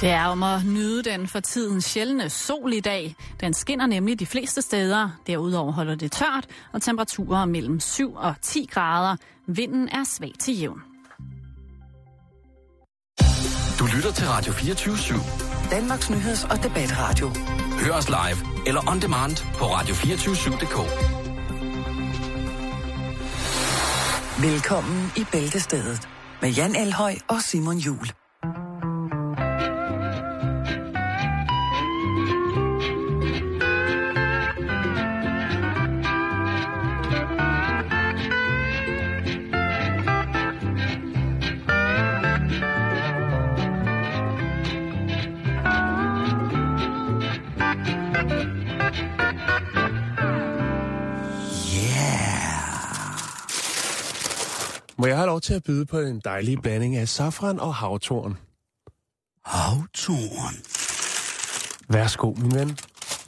Det er om at nyde den for tiden sjældne sol i dag. Den skinner nemlig de fleste steder. Derudover holder det tørt, og temperaturer mellem 7 og 10 grader. Vinden er svag til jævn. Du lytter til Radio 24 /7. Danmarks nyheds- og debatradio. Hør os live eller on demand på radio247.dk. Velkommen i Bæltestedet med Jan Elhøj og Simon Jul. Må jeg have lov til at byde på en dejlig blanding af safran og havtorn? Havtorn. Værsgo, min ven.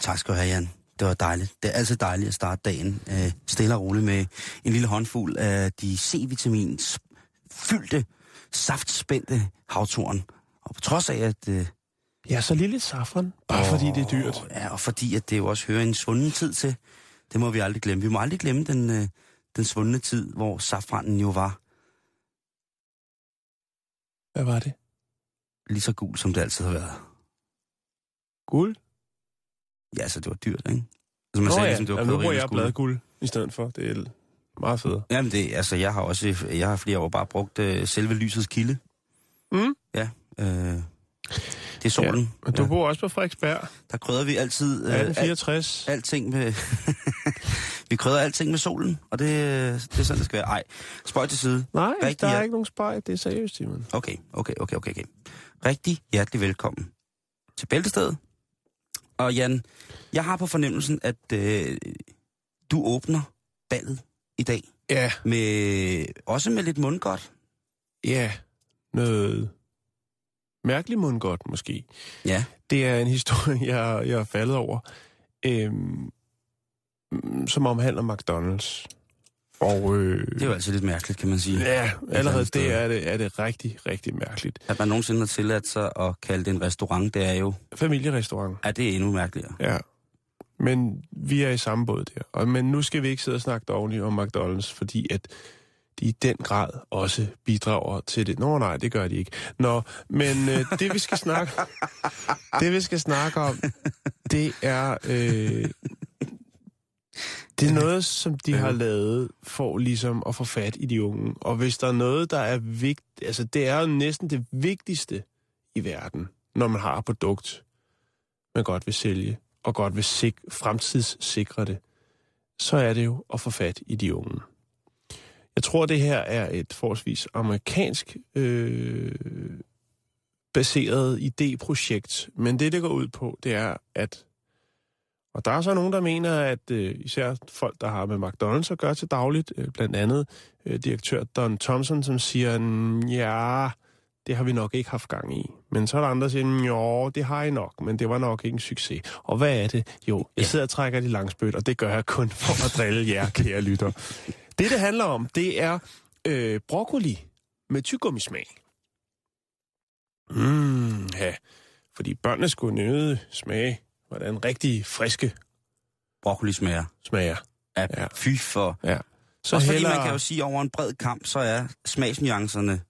Tak skal du have, Jan. Det var dejligt. Det er altid dejligt at starte dagen øh, stille og roligt med en lille håndfuld af de C-vitamins fyldte, saftspændte havtorn. Og på trods af, at... Øh, Ja, så lille safran, bare fordi det er dyrt. Ja, og fordi at det jo også hører en svunden tid til. Det må vi aldrig glemme. Vi må aldrig glemme den, øh, den svundne tid, hvor safranen jo var Hvad var det? lige så gul, som det altid har været. Guld? Ja, så det var dyrt, ikke? Altså, man Nå sagde, ja, ligesom, det var Jamen, nu bruger jeg bladguld i stedet for. Det er meget federe. Jamen det, altså jeg har også, jeg har flere år bare brugt øh, selve lysets kilde. Mm. Ja, øh, det er solen. Ja, men du bor også på Frederiksberg. Der krydder vi altid øh, alt, 1864. alting med... vi krydder alting med solen, og det, det er sådan, det skal være. Ej, spøj til side. Nej, Rigtig der er ikke nogen spejl. Det er seriøst, Simon. Okay, okay, okay, okay, okay. Rigtig hjertelig velkommen til Bæltestedet. Og Jan, jeg har på fornemmelsen, at øh, du åbner ballet i dag. Ja, Med, også med lidt mundgodt. ja. Noget mærkeligt mundgodt, måske. Ja. Det er en historie, jeg, jeg er faldet over, øhm, som omhandler McDonald's. Og øh, Det er jo altid lidt mærkeligt, kan man sige. ja, allerede det er det, er det rigtig, rigtig mærkeligt. At man nogensinde har tilladt sig at kalde det en restaurant, det er jo, Familierestaurant, at det er endnu mærkeligere. ja. Men vi er i samme båd der. Og, men nu skal vi ikke sidde og snakke dårligt om McDonald's, fordi at de i den grad også bidrager til det. Nå nej, det gør de ikke. Nå, men øh, det vi skal snakke det vi skal snakke om, det er øh, det er noget, som de har lavet for ligesom at få fat i de unge. Og hvis der er noget, der er vigtigt, altså det er jo næsten det vigtigste i verden, når man har et produkt, man godt vil sælge, og godt vil sik- fremtidssikre det, så er det jo at få fat i de unge. Jeg tror, det her er et forholdsvis amerikansk øh, baseret idéprojekt, men det, det går ud på, det er, at og der er så nogen, der mener, at øh, især folk, der har med McDonald's at gøre til dagligt, øh, blandt andet øh, direktør Don Thompson, som siger, "Mm, ja, det har vi nok ikke haft gang i. Men så er der andre, der siger, jo, det har I nok, men det var nok ikke en succes. Og hvad er det? Jo, jeg sidder og trækker de langspødt, og det gør jeg kun for at drille jer, kære lytter. Det, det handler om, det er øh, broccoli med tyggegummismag. Mm, ja. Fordi børnene skulle nøde smage, hvordan rigtig friske Broccoli smager. smager. Ja, Ja. fy for. Ja. Så også fordi man kan jo sige, over en bred kamp, så er smagsnuancerne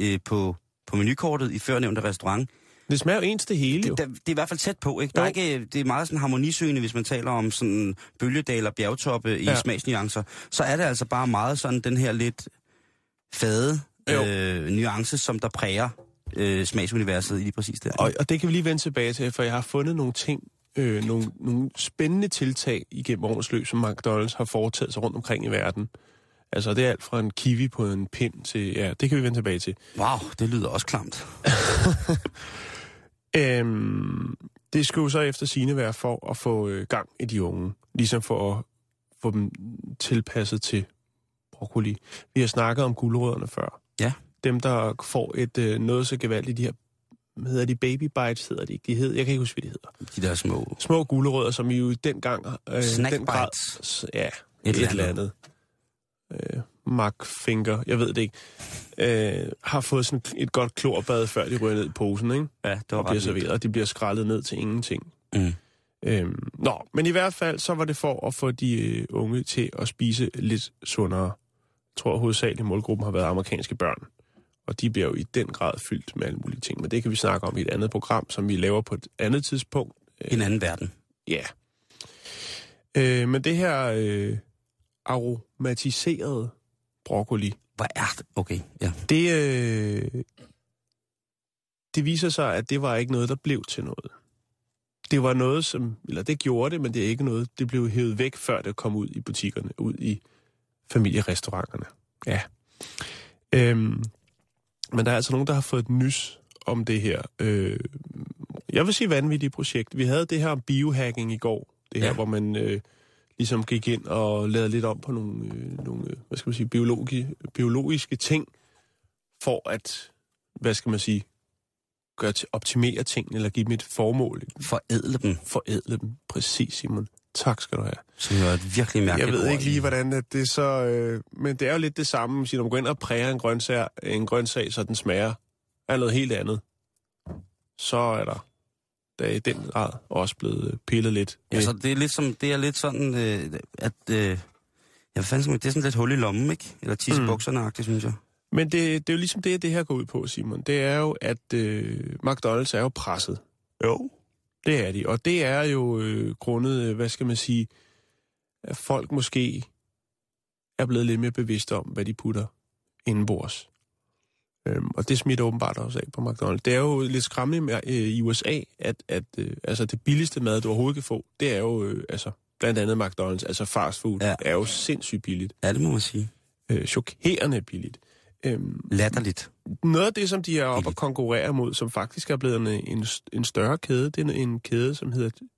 øh, på, på menukortet i førnævnte restaurant. Det smager jo ens det hele, jo. Det, der, det er i hvert fald tæt på, ikke? Der er Jo. ikke, det er meget sådan harmonisøgende, hvis man taler om sådan bølgedal og bjergtoppe i Ja. smagsnuancer. Så er det altså bare meget sådan den her lidt fade Jo. øh, nuance, som der præger øh, smagsuniverset i lige præcis der. Og, og det kan vi lige vende tilbage til, for jeg har fundet nogle ting, øh, nogle, nogle spændende tiltag igennem årets løb, som McDonald's har foretaget sig rundt omkring i verden. Altså, det er alt fra en kiwi på en pind til... Ja, det kan vi vende tilbage til. Wow, det lyder også klamt. Øhm, det skulle jo så efter sine være for at få øh, gang i de unge. Ligesom for at få dem tilpasset til broccoli. Vi har snakket om gulerødderne før. Ja. Dem, der får et øh, noget så gevaldigt, de her hvad hedder de baby bites, hedder de ikke. De hedder, jeg kan ikke huske, hvad de hedder. De der små... Små gulerødder, som I jo dengang... Øh, Snack den grad, bites. ja, et, Et eller eller andet. Øh, Mark Finger, jeg ved det ikke, øh, har fået sådan et godt klorbad, før de ryger ned i posen, ikke? Ja, det var Og bliver ret serveret, og de bliver skrællet ned til ingenting. Mm. Øhm, nå, men i hvert fald, så var det for at få de øh, unge til at spise lidt sundere. Jeg tror hovedsageligt, målgruppen har været amerikanske børn. Og de bliver jo i den grad fyldt med alle mulige ting. Men det kan vi snakke om i et andet program, som vi laver på et andet tidspunkt. En anden verden. Ja. Øh, men det her øh, aromatiserede broccoli, Hvad er det? Okay, ja. det, øh, det viser sig, at det var ikke noget, der blev til noget. Det var noget, som, eller det gjorde det, men det er ikke noget, det blev hævet væk, før det kom ud i butikkerne, ud i familierestauranterne. Ja. Øhm, men der er altså nogen, der har fået et nys om det her. Øh, jeg vil sige vanvittigt projekt. Vi havde det her om biohacking i går. Det her. Ja. hvor man øh, ligesom gik ind og lavede lidt om på nogle, øh, nogle øh, hvad skal man sige, biologi, biologiske ting, for at, hvad skal man sige, gøre til, optimere tingene, eller give dem et formål. Forædle dem, Forædle dem. Præcis, Simon. Tak skal du have. som jo er et virkelig Jeg mærkeligt ved ord ikke lige, hvordan at det så... Øh, men det er jo lidt det samme, hvis når man går ind og præger en grøntsag, en grøntsag så den smager af noget helt andet. Så er der, der er i den grad også blevet pillet lidt. Ja, så det er lidt, som, det er lidt sådan, øh, at... Øh, skal man, det er sådan lidt hul i lommen, ikke? Eller tisse mm. bukserne synes jeg. Men det, det er jo ligesom det, det her går ud på, Simon. Det er jo, at øh, McDonald's er jo presset. Jo. Det er de. Og det er jo øh, grundet, øh, hvad skal man sige, at folk måske er blevet lidt mere bevidste om, hvad de putter indenbords. Øhm, og det smitter åbenbart også af på McDonald's. Det er jo lidt skræmmende med, øh, i USA, at, at øh, altså det billigste mad, du overhovedet kan få, det er jo øh, altså, blandt andet McDonald's, altså fast food, ja. Er jo sindssygt billigt. Ja, det må man sige. Øh, chokerende billigt. Øhm, Latterligt. noget af det, som de er oppe og Billigt. konkurrere mod, som faktisk er blevet en, en, en større kæde, det er en, en kæde, som hedder, jeg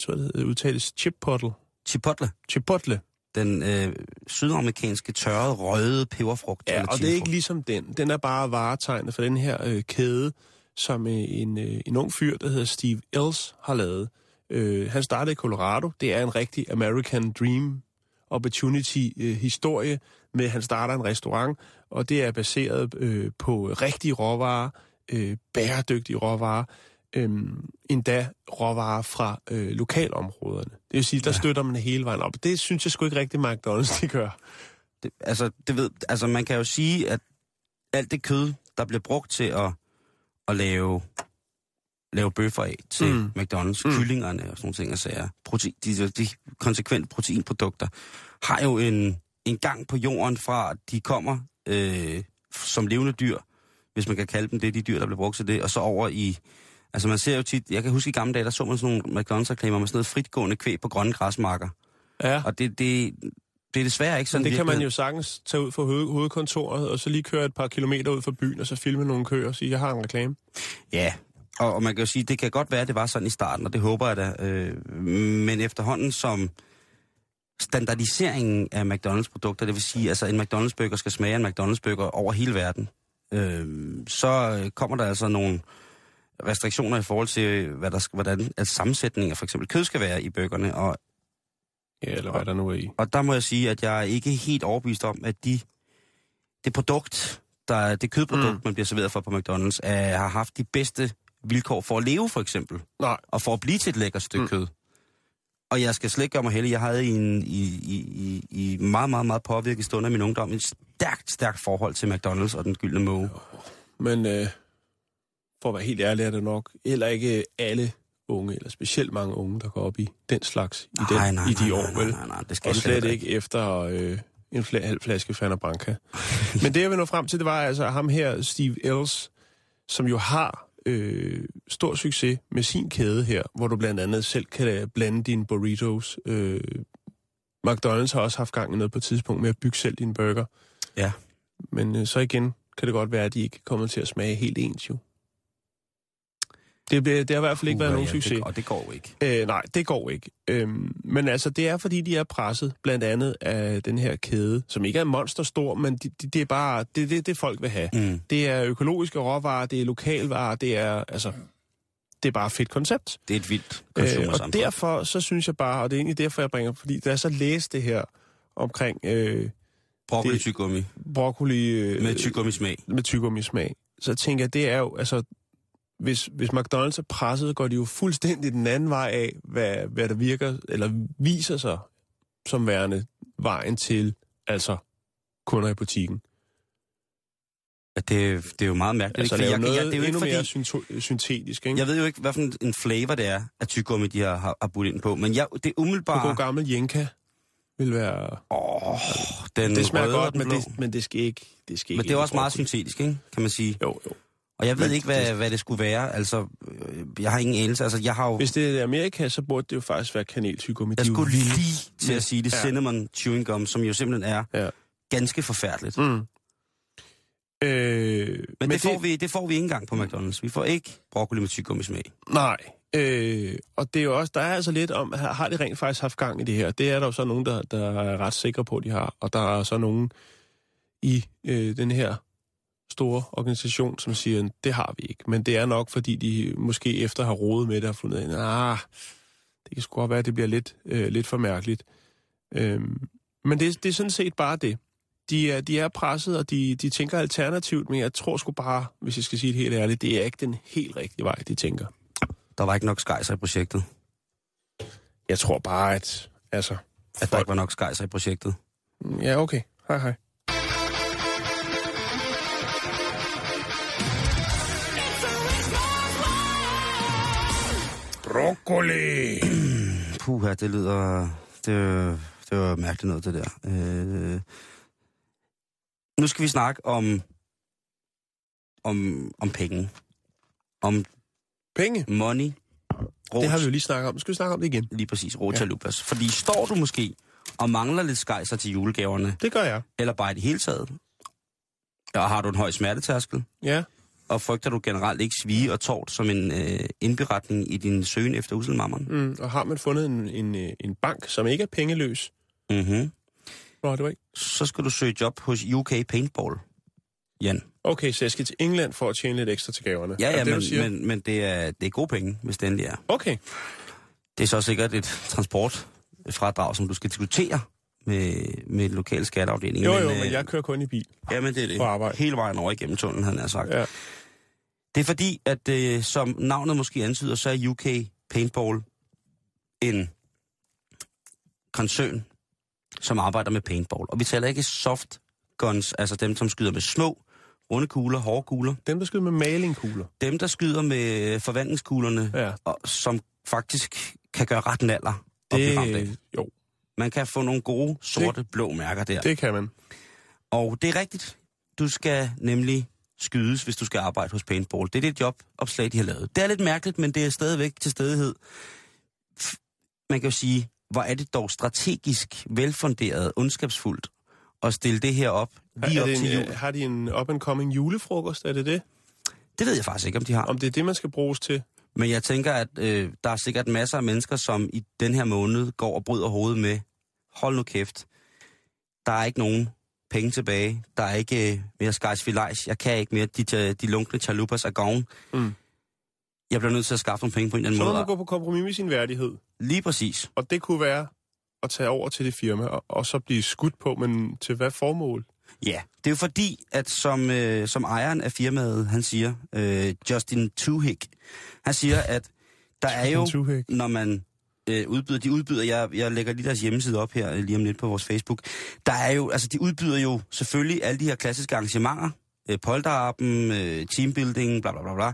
tror det hedder, udtales Chipotle. Chipotle. Chipotle. Den øh, sydamerikanske tørrede, røde peberfrugt. Ja, og det er ikke ligesom den. Den er bare varetegnet for den her øh, kæde, som øh, en, øh, en ung fyr, der hedder Steve Els, har lavet. Øh, han startede i Colorado. Det er en rigtig American Dream Opportunity-historie med, at han starter en restaurant, og det er baseret øh, på rigtige råvarer, øh, bæredygtige råvarer, øh, endda råvarer fra øh, lokalområderne. Det vil sige, der ja. støtter man hele vejen op. Det synes jeg sgu ikke rigtig, McDonald's de gør. Det, altså, det ved, altså, man kan jo sige, at alt det kød, der bliver brugt til at, at lave, lave bøffer af til Mm. McDonald's, mm. kyllingerne og sådan nogle ting, og sager, protein, de, de konsekvente proteinprodukter, har jo en, en gang på jorden fra, at de kommer øh, som levende dyr, hvis man kan kalde dem det, de dyr, der bliver brugt til det, og så over i... Altså man ser jo tit, jeg kan huske i gamle dage, der så man sådan nogle McDonald's-reklamer med sådan noget fritgående kvæg på grønne græsmarker. Ja. Og det, det, det er desværre ikke sådan Men det kan man jo sagtens tage ud fra hoved, hovedkontoret, og så lige køre et par kilometer ud fra byen, og så filme nogle køer og sige, jeg har en reklame. Ja, og, og man kan jo sige, det kan godt være, at det var sådan i starten, og det håber jeg da. Øh, men efterhånden som standardiseringen af McDonald's-produkter, det vil sige, altså en McDonald's-burger skal smage en McDonald's-burger over hele verden, øh, så kommer der altså nogle restriktioner i forhold til, hvad der hvordan at sammensætningen af for eksempel kød skal være i burgerne, og, Ja, eller hvad der nu er i. og der må jeg sige, at jeg er ikke helt overbevist om, at de, det produkt, der, det kødprodukt, Mm. man bliver serveret for på McDonald's, er, har haft de bedste vilkår for at leve, for eksempel. Nej. Og for at blive til et lækkert stykke Mm. kød. Og jeg skal slet ikke gøre mig heldig. Jeg havde i, en, i, i, i, i meget, meget, meget påvirket stund af min ungdom et stærkt, stærkt forhold til McDonald's og den gyldne måge. Men øh, for at være helt ærlig, er det nok heller ikke alle unge, eller specielt mange unge, der går op i den slags i, den, Nej, nej, i de nej, år, nej, vel? nej, nej, det skal Og slet ikke efter øh, en fl- halv flaske Fanta Branca. Men det, jeg vil nå frem til, det var altså ham her, Steve Els, som jo har øh, stor succes med sin kæde her, hvor du blandt andet selv kan blande dine burritos. Øh, McDonald's har også haft gang i noget på et tidspunkt med at bygge selv din burger. Ja. Men øh, så igen kan det godt være, at de ikke kommer til at smage helt ens jo. Det, det har i hvert fald ikke været Uha, nogen ja, succes. Det, og det går ikke. Øh, nej, det går ikke. Øhm, men altså, det er fordi, de er presset, blandt andet af den her kæde, som ikke er monsterstor, men de, de, det er bare det, det, det, folk vil have. Mm. Det er økologiske råvarer, det er lokalvarer, det er altså, det er bare et fedt koncept. Det er et vildt Øh, og derfor, så synes jeg bare, og det er egentlig derfor, jeg bringer, fordi da jeg så læste det her omkring øh, Broccoli Det- tyggegummi. broccoli øh, Med tyggegummi smag. med tyggegummi smag. Så tænker jeg, det er jo, altså, hvis, hvis McDonald's er presset, går de jo fuldstændig den anden vej af, hvad, hvad der virker, eller viser sig som værende vejen til, altså, kunder i butikken. Ja, det, det er jo meget mærkeligt. Altså, ikke? det er jo noget jeg, det er jo endnu ikke mere fordi, synto- syntetisk, ikke? jeg ved jo ikke, hvad for en- flavor det er, at tyggegummi, de har, har, har budt ind på. Men jeg, det er En god umiddelbart... gammel jenka vil være... Åh, den Det smager røde godt, men det, men det skal ikke... Det skal Men ikke det er også meget syntetisk, ikke? kan man sige. Jo, jo. Og jeg ved Men ikke, hvad, det- hvad det skulle være. Altså, øh, jeg har ingen anelse. Altså, jeg har jo... Hvis det er Amerika, så burde det jo faktisk være kaneltyggegummi. Jeg skulle lige til at sige det. Ja. Cinnamon chewing gum, som jo simpelthen er Ja. ganske forfærdeligt. Mm. Øh, Men, det, får vi, det får vi ikke engang på McDonald's. Vi får ikke broccoli med tyggegummi smag. Nej. Øh, og det er jo også, der er altså lidt om, har de rent faktisk haft gang i det her? Det er der jo så nogen, der, der er ret sikre på, de har. Og der er så nogen i øh, den her store organisation, som siger, det har vi ikke. Men det er nok, fordi de måske efter har rodet med det og fundet ind, ah, det kan sgu godt være, at det bliver lidt, øh, lidt for mærkeligt. Øh, men det, det er sådan set bare det. De er, de er presset, og de, de tænker alternativt, men jeg tror sgu bare, hvis jeg skal sige det helt ærligt, det er ikke den helt rigtige vej, de tænker. Der var ikke nok skejser i projektet. Jeg tror bare, at... Altså, At der ikke var nok skejser i projektet. Ja, okay. Hej, hej. Broccoli! Puha, det lyder... Det, det var mærkeligt noget, det der. Øh, nu skal vi snakke om, om, om penge. Om Penge. money. Det har vi jo lige snakket om. Skal vi snakke om det igen? Lige præcis, rotalupas. Ja. Fordi står du måske og mangler lidt skejser til julegaverne, Det gør jeg. eller bare i det hele taget, og har du en høj smertetærskel, Ja. Og frygter du generelt ikke svige og tort som en øh, indberetning i din søgen efter uselmammeren? Mm, og har man fundet en, en, øh, en bank, som ikke er pengeløs? Mm-hmm. Var ikke. Så skal du søge job hos UK Paintball. Jan. Okay, så jeg skal til England for at tjene lidt ekstra til gaverne. Ja, Er ja, det, det, men, men, men det, er, det er gode penge, hvis det endelig er. Okay. Det er så sikkert et transportfradrag, som du skal diskutere med, med lokale skatteafdeling. Jo, jo, øh, men jeg kører kun i bil. Jamen, det er det. Hele vejen over igennem tunnelen, han har sagt. Ja. Det er fordi, at øh, som navnet måske antyder, så er UK Paintball en koncern, som arbejder med paintball. Og vi taler ikke soft guns, altså dem, som skyder med små, runde kugler, hårde kugler. Dem, der skyder med malingkugler. Dem, der skyder med forvandlingskuglerne, Ja. og, som faktisk kan gøre ret naller. Det, jo, Man kan få nogle gode, sorte, blå mærker der. det kan man. Og det er rigtigt. Du skal nemlig skydes, hvis du skal arbejde hos paintball. Det er det jobopslag, de har lavet. Det er lidt mærkeligt, men det er stadigvæk til stedighed. Man kan jo sige, hvor er det dog strategisk velfunderet, ondskabsfuldt at stille det her op lige er op det til en, jul. øh, har de en up-and-coming julefrokost? Er det det? Det ved jeg faktisk ikke, om de har. Om det er det, man skal bruges til? Men jeg tænker, at øh, der er sikkert masser af mennesker, som i den her måned går og bryder hovedet med, hold nu kæft, der er ikke nogen penge tilbage, der er ikke øh, mere skajs filajs, jeg kan ikke mere, de, de lunkne chalupas er gone. Mm. Jeg bliver nødt til at skaffe nogle penge på en eller Så anden må man måde. gå på kompromis med sin værdighed. Lige præcis. Og det kunne være at tage over til det firma, og, og så blive skudt på, men til hvad formål? Ja, det er jo fordi, at som, øh, som ejeren af firmaet, han siger, øh, Justin Tuhig, han siger, at der er jo, når man øh, udbyder, de udbyder, jeg, jeg lægger lige deres hjemmeside op her øh, lige om lidt på vores Facebook, der er jo, altså de udbyder jo selvfølgelig alle de her klassiske arrangementer, øh, polterappen, øh, teambuilding, bla bla bla bla,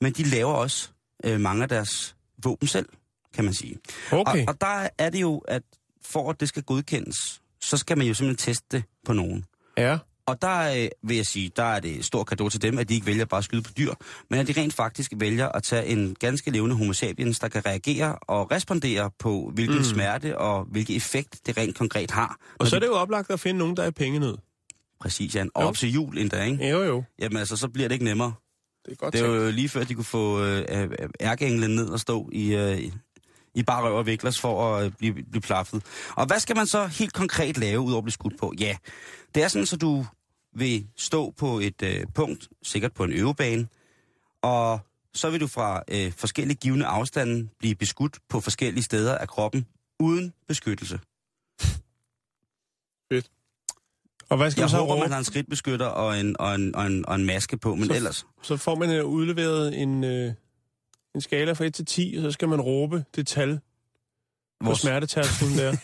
men de laver også øh, mange af deres våben selv, kan man sige. Okay. Og, og der er det jo, at for at det skal godkendes, så skal man jo simpelthen teste det på nogen. Ja. Og der øh, vil jeg sige, der er det stor kado til dem, at de ikke vælger bare at skyde på dyr, men at de rent faktisk vælger at tage en ganske levende homo sapiens, der kan reagere og respondere på, hvilken mm. smerte og hvilken effekt det rent konkret har. Og så er det jo oplagt at finde nogen, der er i pengenød. Præcis, Jan. Og Jo. op til jul endda, ikke? Jo, jo. Jamen altså, så bliver det ikke nemmere. Det er godt Det er tænkt. jo lige før, de kunne få øh, øh, ærkeenglen ned og stå i, øh, i bare røv og viklers for at øh, blive, blive plaffet. Og hvad skal man så helt konkret lave, udover at blive skudt på? Ja, det er sådan, så du vil stå på et øh, punkt, sikkert på en øvebane, og så vil du fra øh, forskellige givende afstande blive beskudt på forskellige steder af kroppen, uden beskyttelse. Og hvad skal Jeg man så håber, råbe? man har en skridtbeskytter og en, og en, og en, og en maske på, men Så- ellers... Så får man øh, udleveret en, øh, en skala fra 1 til 10, og så skal man råbe det tal på Vores- smertetærskelen der.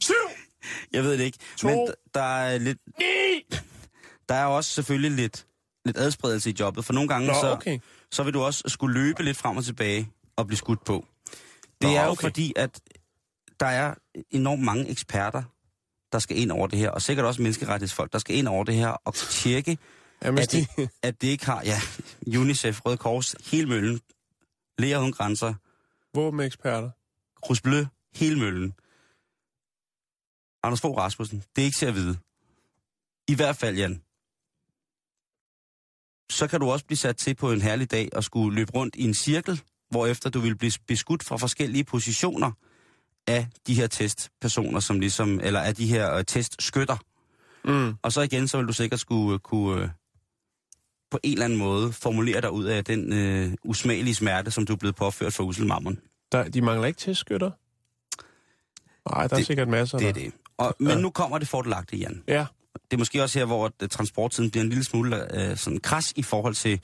Syv! Jeg ved det ikke. To. Men der er lidt... Der er også selvfølgelig lidt, lidt adspredelse i jobbet, for nogle gange Nå, så, okay. så vil du også skulle løbe lidt frem og tilbage og blive skudt på. Det Nå, er jo okay. fordi, at der er enormt mange eksperter, der skal ind over det her, og sikkert også menneskerettighedsfolk, der skal ind over det her og tjekke, at det, at det ikke har, ja, UNICEF, Røde Kors, hele møllen, Læger uden grænser, våbeneksperter. Cruz Bleu, hele møllen. Anders Fogh Rasmussen, det er ikke til at vide. I hvert fald, Jan. Så kan du også blive sat til på en herlig dag og skulle løbe rundt i en cirkel, hvorefter du vil blive beskudt fra forskellige positioner af de her testpersoner, som ligesom, eller af de her øh, testskytter. Mm. Og så igen, så vil du sikkert skulle øh, kunne øh, på en eller anden måde formulere dig ud af den øh, usmagelige smerte, som du er blevet påført for uselmammon. Der, de mangler ikke testskytter? Nej, der er Det- sikkert masser. Det er der. det. Og, men Ja. nu kommer det fordelagtige, Jan. Ja, Det er måske også her, hvor uh, transporttiden bliver en lille smule uh, sådan kras i forhold til,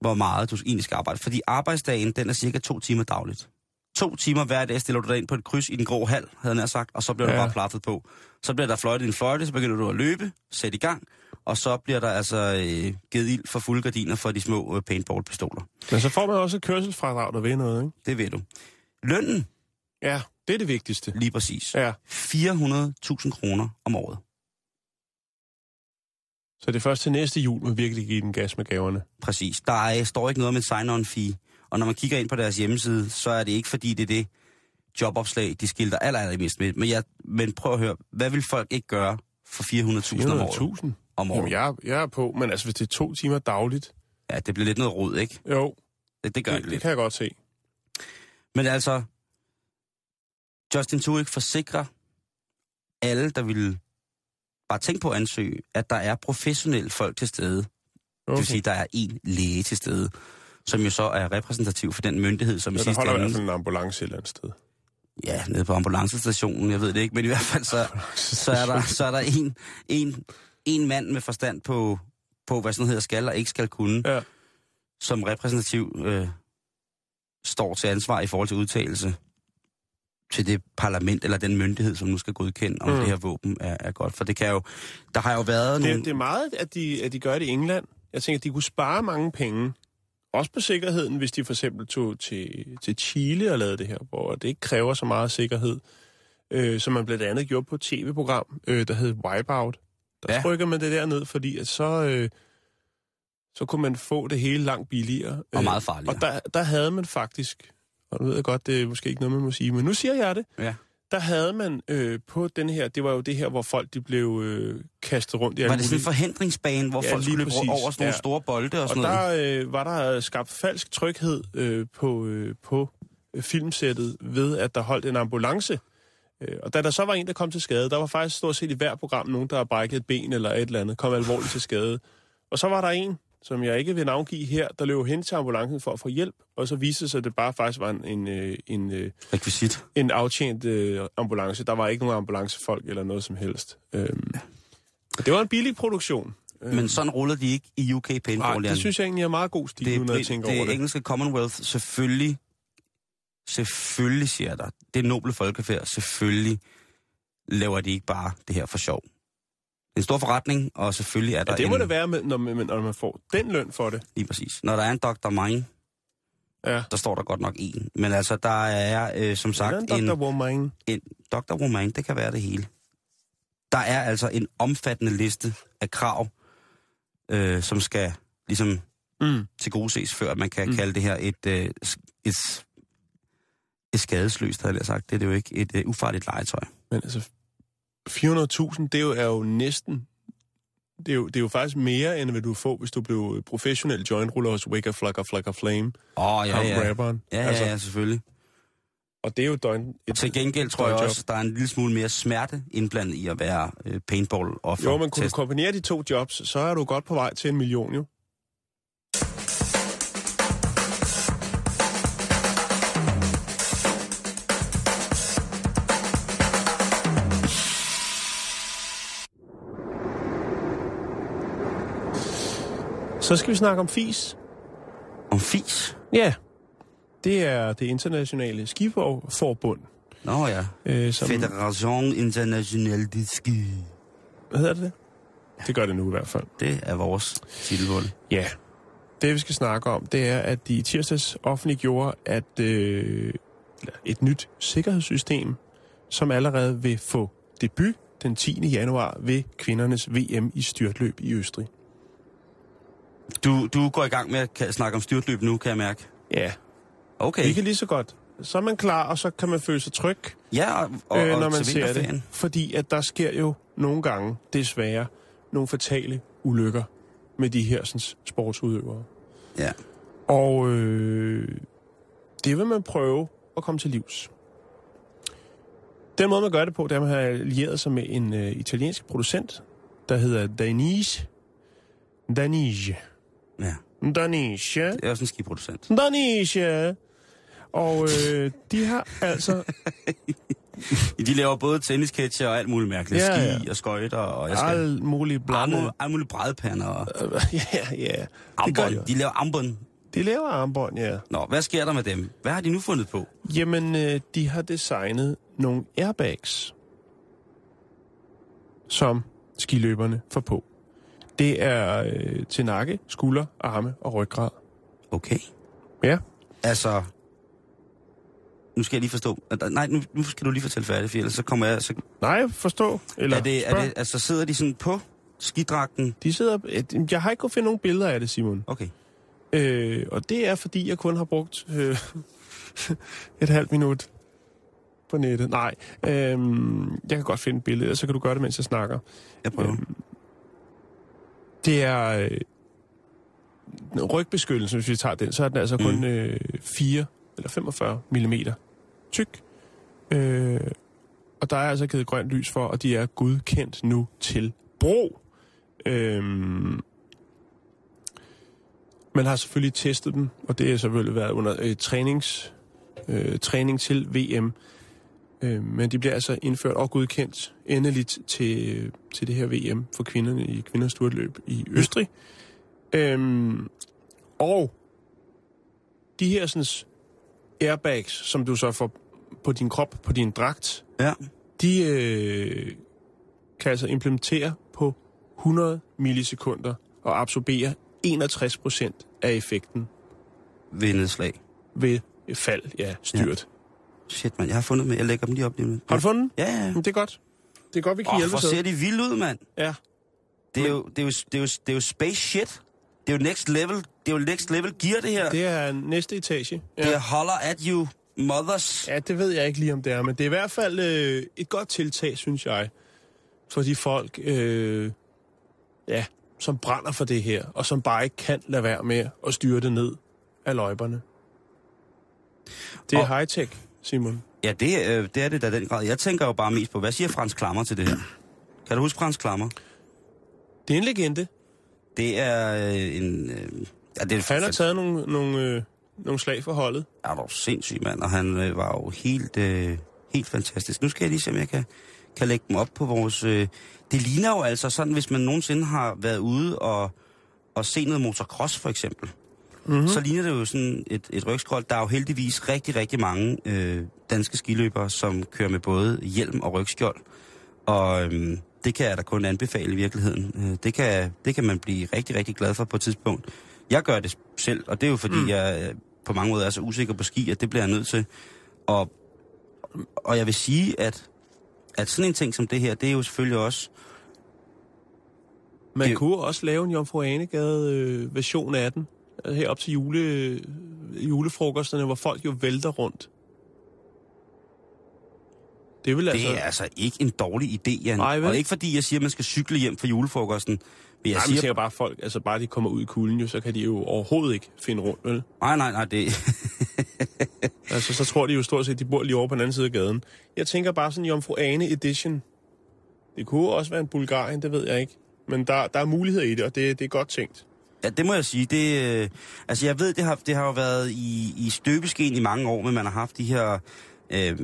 hvor meget du egentlig skal arbejde. Fordi arbejdsdagen, den er cirka to timer dagligt. To timer hver dag stiller du dig ind på et kryds i den grå hal, havde nær sagt, og så bliver. Ja. du bare plaffet på. Så bliver der fløjtet en fløjte, så begynder du at løbe, sæt i gang, og så bliver der altså øh, givet ild for fulde gardiner for de små øh, paintball-pistoler. men så får man også et kørselsfradrag, der ved noget, ikke? Det ved du. Lønnen, Ja, det er det vigtigste. lige præcis. Ja, 400.000 kroner om året. Så det er først til næste jul, man virkelig giver den gas med gaverne. Præcis. Der er, står ikke noget om et sign-on fee. Og når man kigger ind på deres hjemmeside, så er det ikke fordi, det er det jobopslag, de skilter aller, allermest med. Men, jeg, men prøv at høre, hvad vil folk ikke gøre for 400.000 om året? 400.000? Om året. Jamen, jeg, jeg er på, men altså, hvis det er to timer dagligt, Ja, det bliver lidt noget rod, ikke? jo, Det, det gør det, det, det lidt. kan jeg godt se. Men altså, Justin Tuick forsikrer alle, der vil bare tænke på at ansøge, at der er professionelle folk til stede. Okay. Det vil sige, at der er en læge til stede, som jo så er repræsentativ for den myndighed, som i Så der sidste holder i ende... en ambulance et eller andet sted. Ja, nede på ambulancestationen, jeg ved det ikke, men i hvert fald så, så er der, så er der en, en, en mand med forstand på, på, hvad sådan hedder, skal og ikke skal kunne, Ja. som repræsentativ øh, står til ansvar i forhold til udtalelse til det parlament eller den myndighed, som nu skal godkende, om Mm. det her våben er, er godt. For det kan jo, der har jo været nogle... Det, det er meget, at de, at de gør det i England. Jeg tænker, at de kunne spare mange penge. Også på sikkerheden, hvis de for eksempel tog til, til Chile og lavede det her, hvor det ikke kræver så meget sikkerhed. Øh, som man blandt andet gjorde på et tv-program, øh, der hed Wipeout. Der Ja. ja. trykker man det der ned, fordi at så, øh, så kunne man få det hele langt billigere. Og Øh, meget farligere. Og der, der havde man faktisk, og nu ved jeg godt, det er måske ikke noget, man må sige, men nu siger jeg det. Ja. Der havde man øh, på den her, det var jo det her, hvor folk de blev øh, kastet rundt i var det sådan en forhindringsbane, hvor Ja, folk skulle løbe over sådan nogle Ja. store bolde og Og sådan noget? der øh, var der skabt falsk tryghed øh, på, øh, på øh, filmsættet ved, at der holdt en ambulance. Øh, og da der så var en, der kom til skade, der var faktisk stort set i hver program nogen, der har brækket et ben eller et eller andet, kom alvorligt til skade. Og så var der en, som jeg ikke vil navngive her, der løb hen til ambulancen for at få hjælp, og så viste det sig, at det bare faktisk var en, en, øh, en, øh, Rekvisit. en aftjent øh, ambulance. Der var ikke nogen ambulancefolk eller noget som helst. Øhm, det var en billig produktion. Men sådan ruller de ikke i UK Nej, paintball, Jan. det synes jeg egentlig er meget god stil, det, nu når jeg det, tænker det, over det. engelske Commonwealth, selvfølgelig, selvfølgelig siger dig, det noble folkefærd, selvfølgelig laver de ikke bare det her for sjov. En stor forretning, og selvfølgelig er der Ja, det må en, det være, med, når, man, når man får den løn for det. lige præcis. Når der er en Dr. Mine, Ja. der står der godt nok en. Men altså, der er øh, som sagt en en, Dr. Woman. en Dr. Romain, det kan være det hele. Der er altså en omfattende liste af krav, øh, som skal ligesom Mm. til gode ses, før man kan Mm. kalde det her et, øh, et, et skadesløst, havde jeg sagt. Det er det jo ikke et øh, ufarligt legetøj. Men altså, 400.000, det er jo, er jo næsten... Det er, jo, det er jo faktisk mere, end hvad du får, hvis du blev professionel jointruller hos Wicca Flugger Flugger Flame. Åh, oh, ja, ja. rapperen. Ja, ja, ja, selvfølgelig. Og det er jo døgn... Et, Til gengæld tror jeg også, der er en lille smule mere smerte indblandet i at være øh, paintball-offer. Jo, men kunne du kombinere de to jobs, så er du godt på vej til en million, jo. Så skal vi snakke om FIS. Om fis? Ja, det er det internationale skiforbund. Nå ja. Øh, som, Federation Internationale de Ski. hvad hedder det det? Gør det nu i hvert fald. Det er vores titelvold. Ja. Det vi skal snakke om, det er, at de i tirsdags offentliggjorde, at øh, et nyt sikkerhedssystem, som allerede vil få debut den 10. januar ved kvindernes VM i styrtløb i Østrig. Du, du går i gang med at snakke om styrtløb nu, kan jeg mærke. Ja, Okay. vi kan lige så godt. Så er man klar, og så kan man føle sig tryg, Ja, og, og, øh, når man ser det. Fordi at der sker jo nogle gange, desværre, nogle fatale ulykker med de her sådan, sportsudøvere. Ja. Og øh, det vil man prøve at komme til livs. Den måde, man gør det på, det er, at man har allieret sig med en øh, italiensk producent, der hedder Danige. Danige. Ja. Danige. Det er også en skiproducent. Danige. Og øh, de har altså... De laver både tennisketcher og alt muligt mærkeligt. Ja, Ski ja. og skøjter, og jeg skal... alt muligt Alt blandet. muligt, alt muligt brædpander og ja, ja. Det gør armbånd. de. De laver armbånd. De laver armbånd, ja. Nå, hvad sker der med dem? Hvad har de nu fundet på? Jamen, øh, de har designet nogle airbags, som skiløberne får på. Det er øh, til nakke, skulder, arme og ryggrad. Okay. Ja. Altså... Nu skal jeg lige forstå. Nej, nu, nu skal du lige fortælle færdigt, for ellers så kommer jeg... Så, Nej, forstå. Eller er det, er spørg. det, altså, sidder de sådan på skidragten? De sidder... øh, Jeg har ikke kunnet finde nogle billeder af det, Simon. Okay. Øh, og det er, fordi jeg kun har brugt øh, et halvt minut på nettet. Nej, øh, jeg kan godt finde et billede, og så kan du gøre det, mens jeg snakker. Jeg prøver. Øhm, Det er øh, rygbeskyttelsen, hvis vi tager den, så er den altså kun Mm. øh, 4 eller 45 mm tyk. Øh, og der er altså givet grønt lys for, og de er godkendt nu til brug. Øhm, man har selvfølgelig testet dem, og det har selvfølgelig været under øh, trænings, øh, træning til VM. Øh, men de bliver altså indført og godkendt endeligt til, til det her VM for kvinderne i kvinders styrtløb i Østrig. Øhm, og de her sådan, airbags, som du så får på din krop, på din dragt, Ja. de øh, kan altså implementere på 100 millisekunder og absorbere 61 procent af effekten Ved nedslag. ved fald, ja, styrt. Shit, mand. Jeg har fundet dem. Jeg lægger dem lige op lige nu. Har du fundet? Ja, ja. Men det er godt. Det er godt, vi kan Åh, hjælpe hvor ser de vildt ud, mand. Ja. Det er, jo, det, er jo, det, er jo, det er jo space shit. Det er jo next level, det er jo next level gear, det her. Det, er næste etage. Ja. det er holler at you mothers. ja, det ved jeg ikke lige, om det er, men det er i hvert fald øh, et godt tiltag, synes jeg, for de folk, øh, ja, som brænder for det her, og som bare ikke kan lade være med at styre det ned af løjberne. Det er Og- high-tech, Simon. Ja, det, øh, det er det da den grad. Jeg tænker jo bare mest på, hvad siger Frans Klammer til det her? Kan du huske Frans Klammer? Det er en legende. Det er øh, en... Øh, ja, det er Han har taget nogle, nogle, øh, nogle slag for holdet. er du sindssyg, mand, og han øh, var jo helt, øh, helt fantastisk. Nu skal jeg lige se, om jeg kan, kan lægge dem op på vores... Øh, det ligner jo altså sådan, hvis man nogensinde har været ude og, og se noget motocross, for eksempel. Mm-hmm. Så ligner det jo sådan et, et rygskrold. Der er jo heldigvis rigtig, rigtig mange øh, danske skiløbere, som kører med både hjelm og rygskjold. Og øhm, det kan jeg da kun anbefale i virkeligheden. Øh, det, kan, det kan man blive rigtig, rigtig glad for på et tidspunkt. Jeg gør det selv, og det er jo fordi, mm. jeg øh, på mange måder er så usikker på ski, at det bliver jeg nødt til. Og, og jeg vil sige, at, at sådan en ting som det her, det er jo selvfølgelig også... Man Det- kunne også lave en Jomfru Anegade øh, version af den. Altså Herop til jule, julefrokosterne, hvor folk jo vælter rundt. Det vil altså... Det er altså ikke en dårlig idé, Jan. Nej, vel? og ikke fordi jeg siger, at man skal cykle hjem fra julefrokosten. Men jeg Nej, siger, siger bare folk, altså bare de kommer ud i kulden, jo, så kan de jo overhovedet ikke finde rundt, vel? nej, nej, nej, det, Altså, så tror de jo stort set, de bor lige over på den anden side af gaden. Jeg tænker bare sådan Jomfru Ane edition. Det kunne også være en Bulgarien, det ved jeg ikke. Men der, der er muligheder i det, og det, det er godt tænkt. Ja, det må jeg sige. Det, øh, altså, jeg ved, det har, det har jo været i, i støbeskeen i mange år, men man har haft de her øh,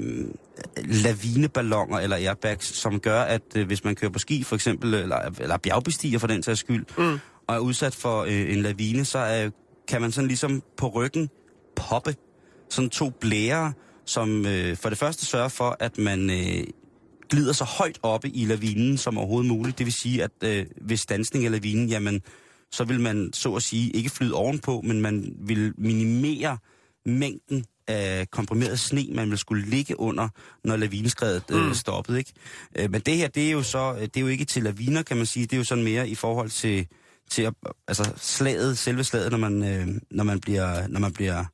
lavineballoner eller airbags, som gør, at øh, hvis man kører på ski for eksempel, eller, eller bjergbestiger for den sags skyld, mm. og er udsat for øh, en lavine, så øh, kan man sådan ligesom på ryggen poppe sådan to blære, som øh, for det første sørger for, at man øh, glider så højt oppe i lavinen som overhovedet muligt. Det vil sige, at øh, ved stansning af lavinen, jamen, så vil man så at sige ikke flyde ovenpå, men man vil minimere mængden af komprimeret sne, man vil skulle ligge under, når lavineskredet øh, Mm. stoppede. Ikke? Øh, men det her, det er jo så, det er jo ikke til laviner, kan man sige. Det er jo sådan mere i forhold til, til at, altså slaget, selve slaget, når man, øh, når man bliver, når man bliver,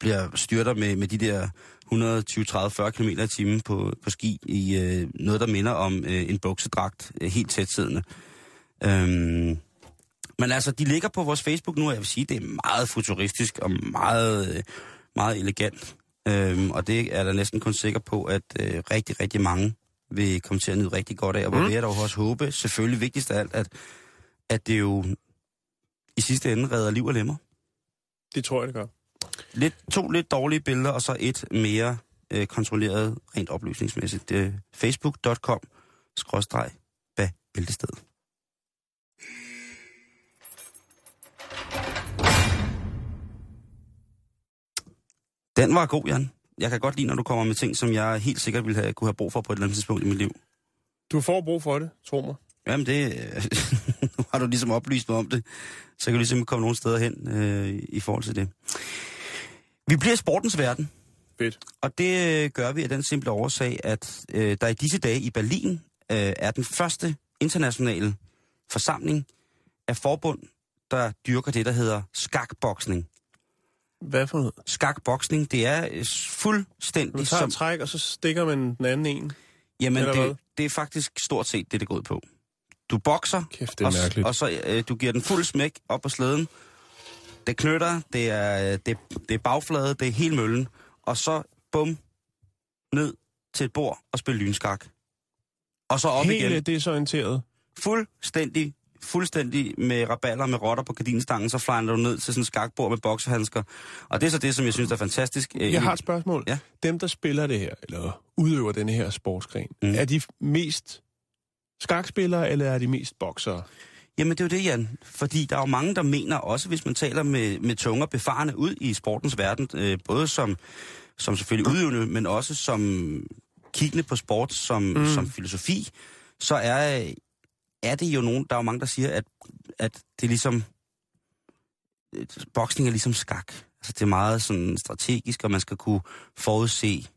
bliver styrter med, med de der 120, 30, 40 km i timen på, på ski i øh, noget, der minder om øh, en buksedragt, øh, helt tætsiddende. Øhm, men altså, de ligger på vores Facebook nu, og jeg vil sige, det er meget futuristisk og meget, øh, meget elegant. Øhm, og det er der næsten kun sikker på, at øh, rigtig, rigtig mange vil komme til at nyde rigtig godt af. Og hvor Mm. vil jeg dog også håbe, selvfølgelig vigtigst af alt, at, at det jo i sidste ende redder liv og lemmer. Det tror jeg, det gør. Lidt, to lidt dårlige billeder, og så et mere øh, kontrolleret, rent oplysningsmæssigt. Øh, Facebook.com skråstreg bag Den var god, Jan. Jeg kan godt lide, når du kommer med ting, som jeg helt sikkert ville have, kunne have brug for på et eller andet tidspunkt i mit liv. Du får brug for det, tro mig. Jamen det, nu har du ligesom oplyst mig om det, så kan du ligesom komme nogle steder hen øh, i forhold til det. Vi bliver sportens verden, Fedt. og det øh, gør vi af den simple årsag, at øh, der i disse dage i Berlin øh, er den første internationale forsamling af forbund, der dyrker det, der hedder skakboksning. Hvad for noget? Skakboksning, det er øh, fuldstændig tager som... træk, og så stikker man den anden en. Jamen, det, det er faktisk stort set det, det går ud på. Du bokser, Kæft, det er og, mærkeligt. og så øh, du giver den fuld smæk op på slæden. Det knytter, det er, øh, det, det er bagflade, det er hele møllen. Og så bum, ned til et bord og spille lynskak. Og så op Helt igen. desorienteret. Fuldstændig, fuldstændig med raballer med rotter på gardinstangen, så flyner du ned til sådan et skakbord med boksehandsker. Og det er så det, som jeg synes er fantastisk. øh, Jeg har et spørgsmål. Ja. Dem, der spiller det her, eller udøver den her sportsgren, Mm. mm. er de mest skakspillere, eller er de mest boksere? Jamen det er jo det, Jan. Fordi der er jo mange, der mener, også hvis man taler med, med tunger befarne ud i sportens verden, øh, både som, som selvfølgelig udøvende, men også som kiggende på sport, som, mm. som filosofi, så er, er det jo nogen, der er jo mange, der siger, at, at det er ligesom, øh, boksning er ligesom skak. Altså det er meget sådan strategisk, og man skal kunne forudse,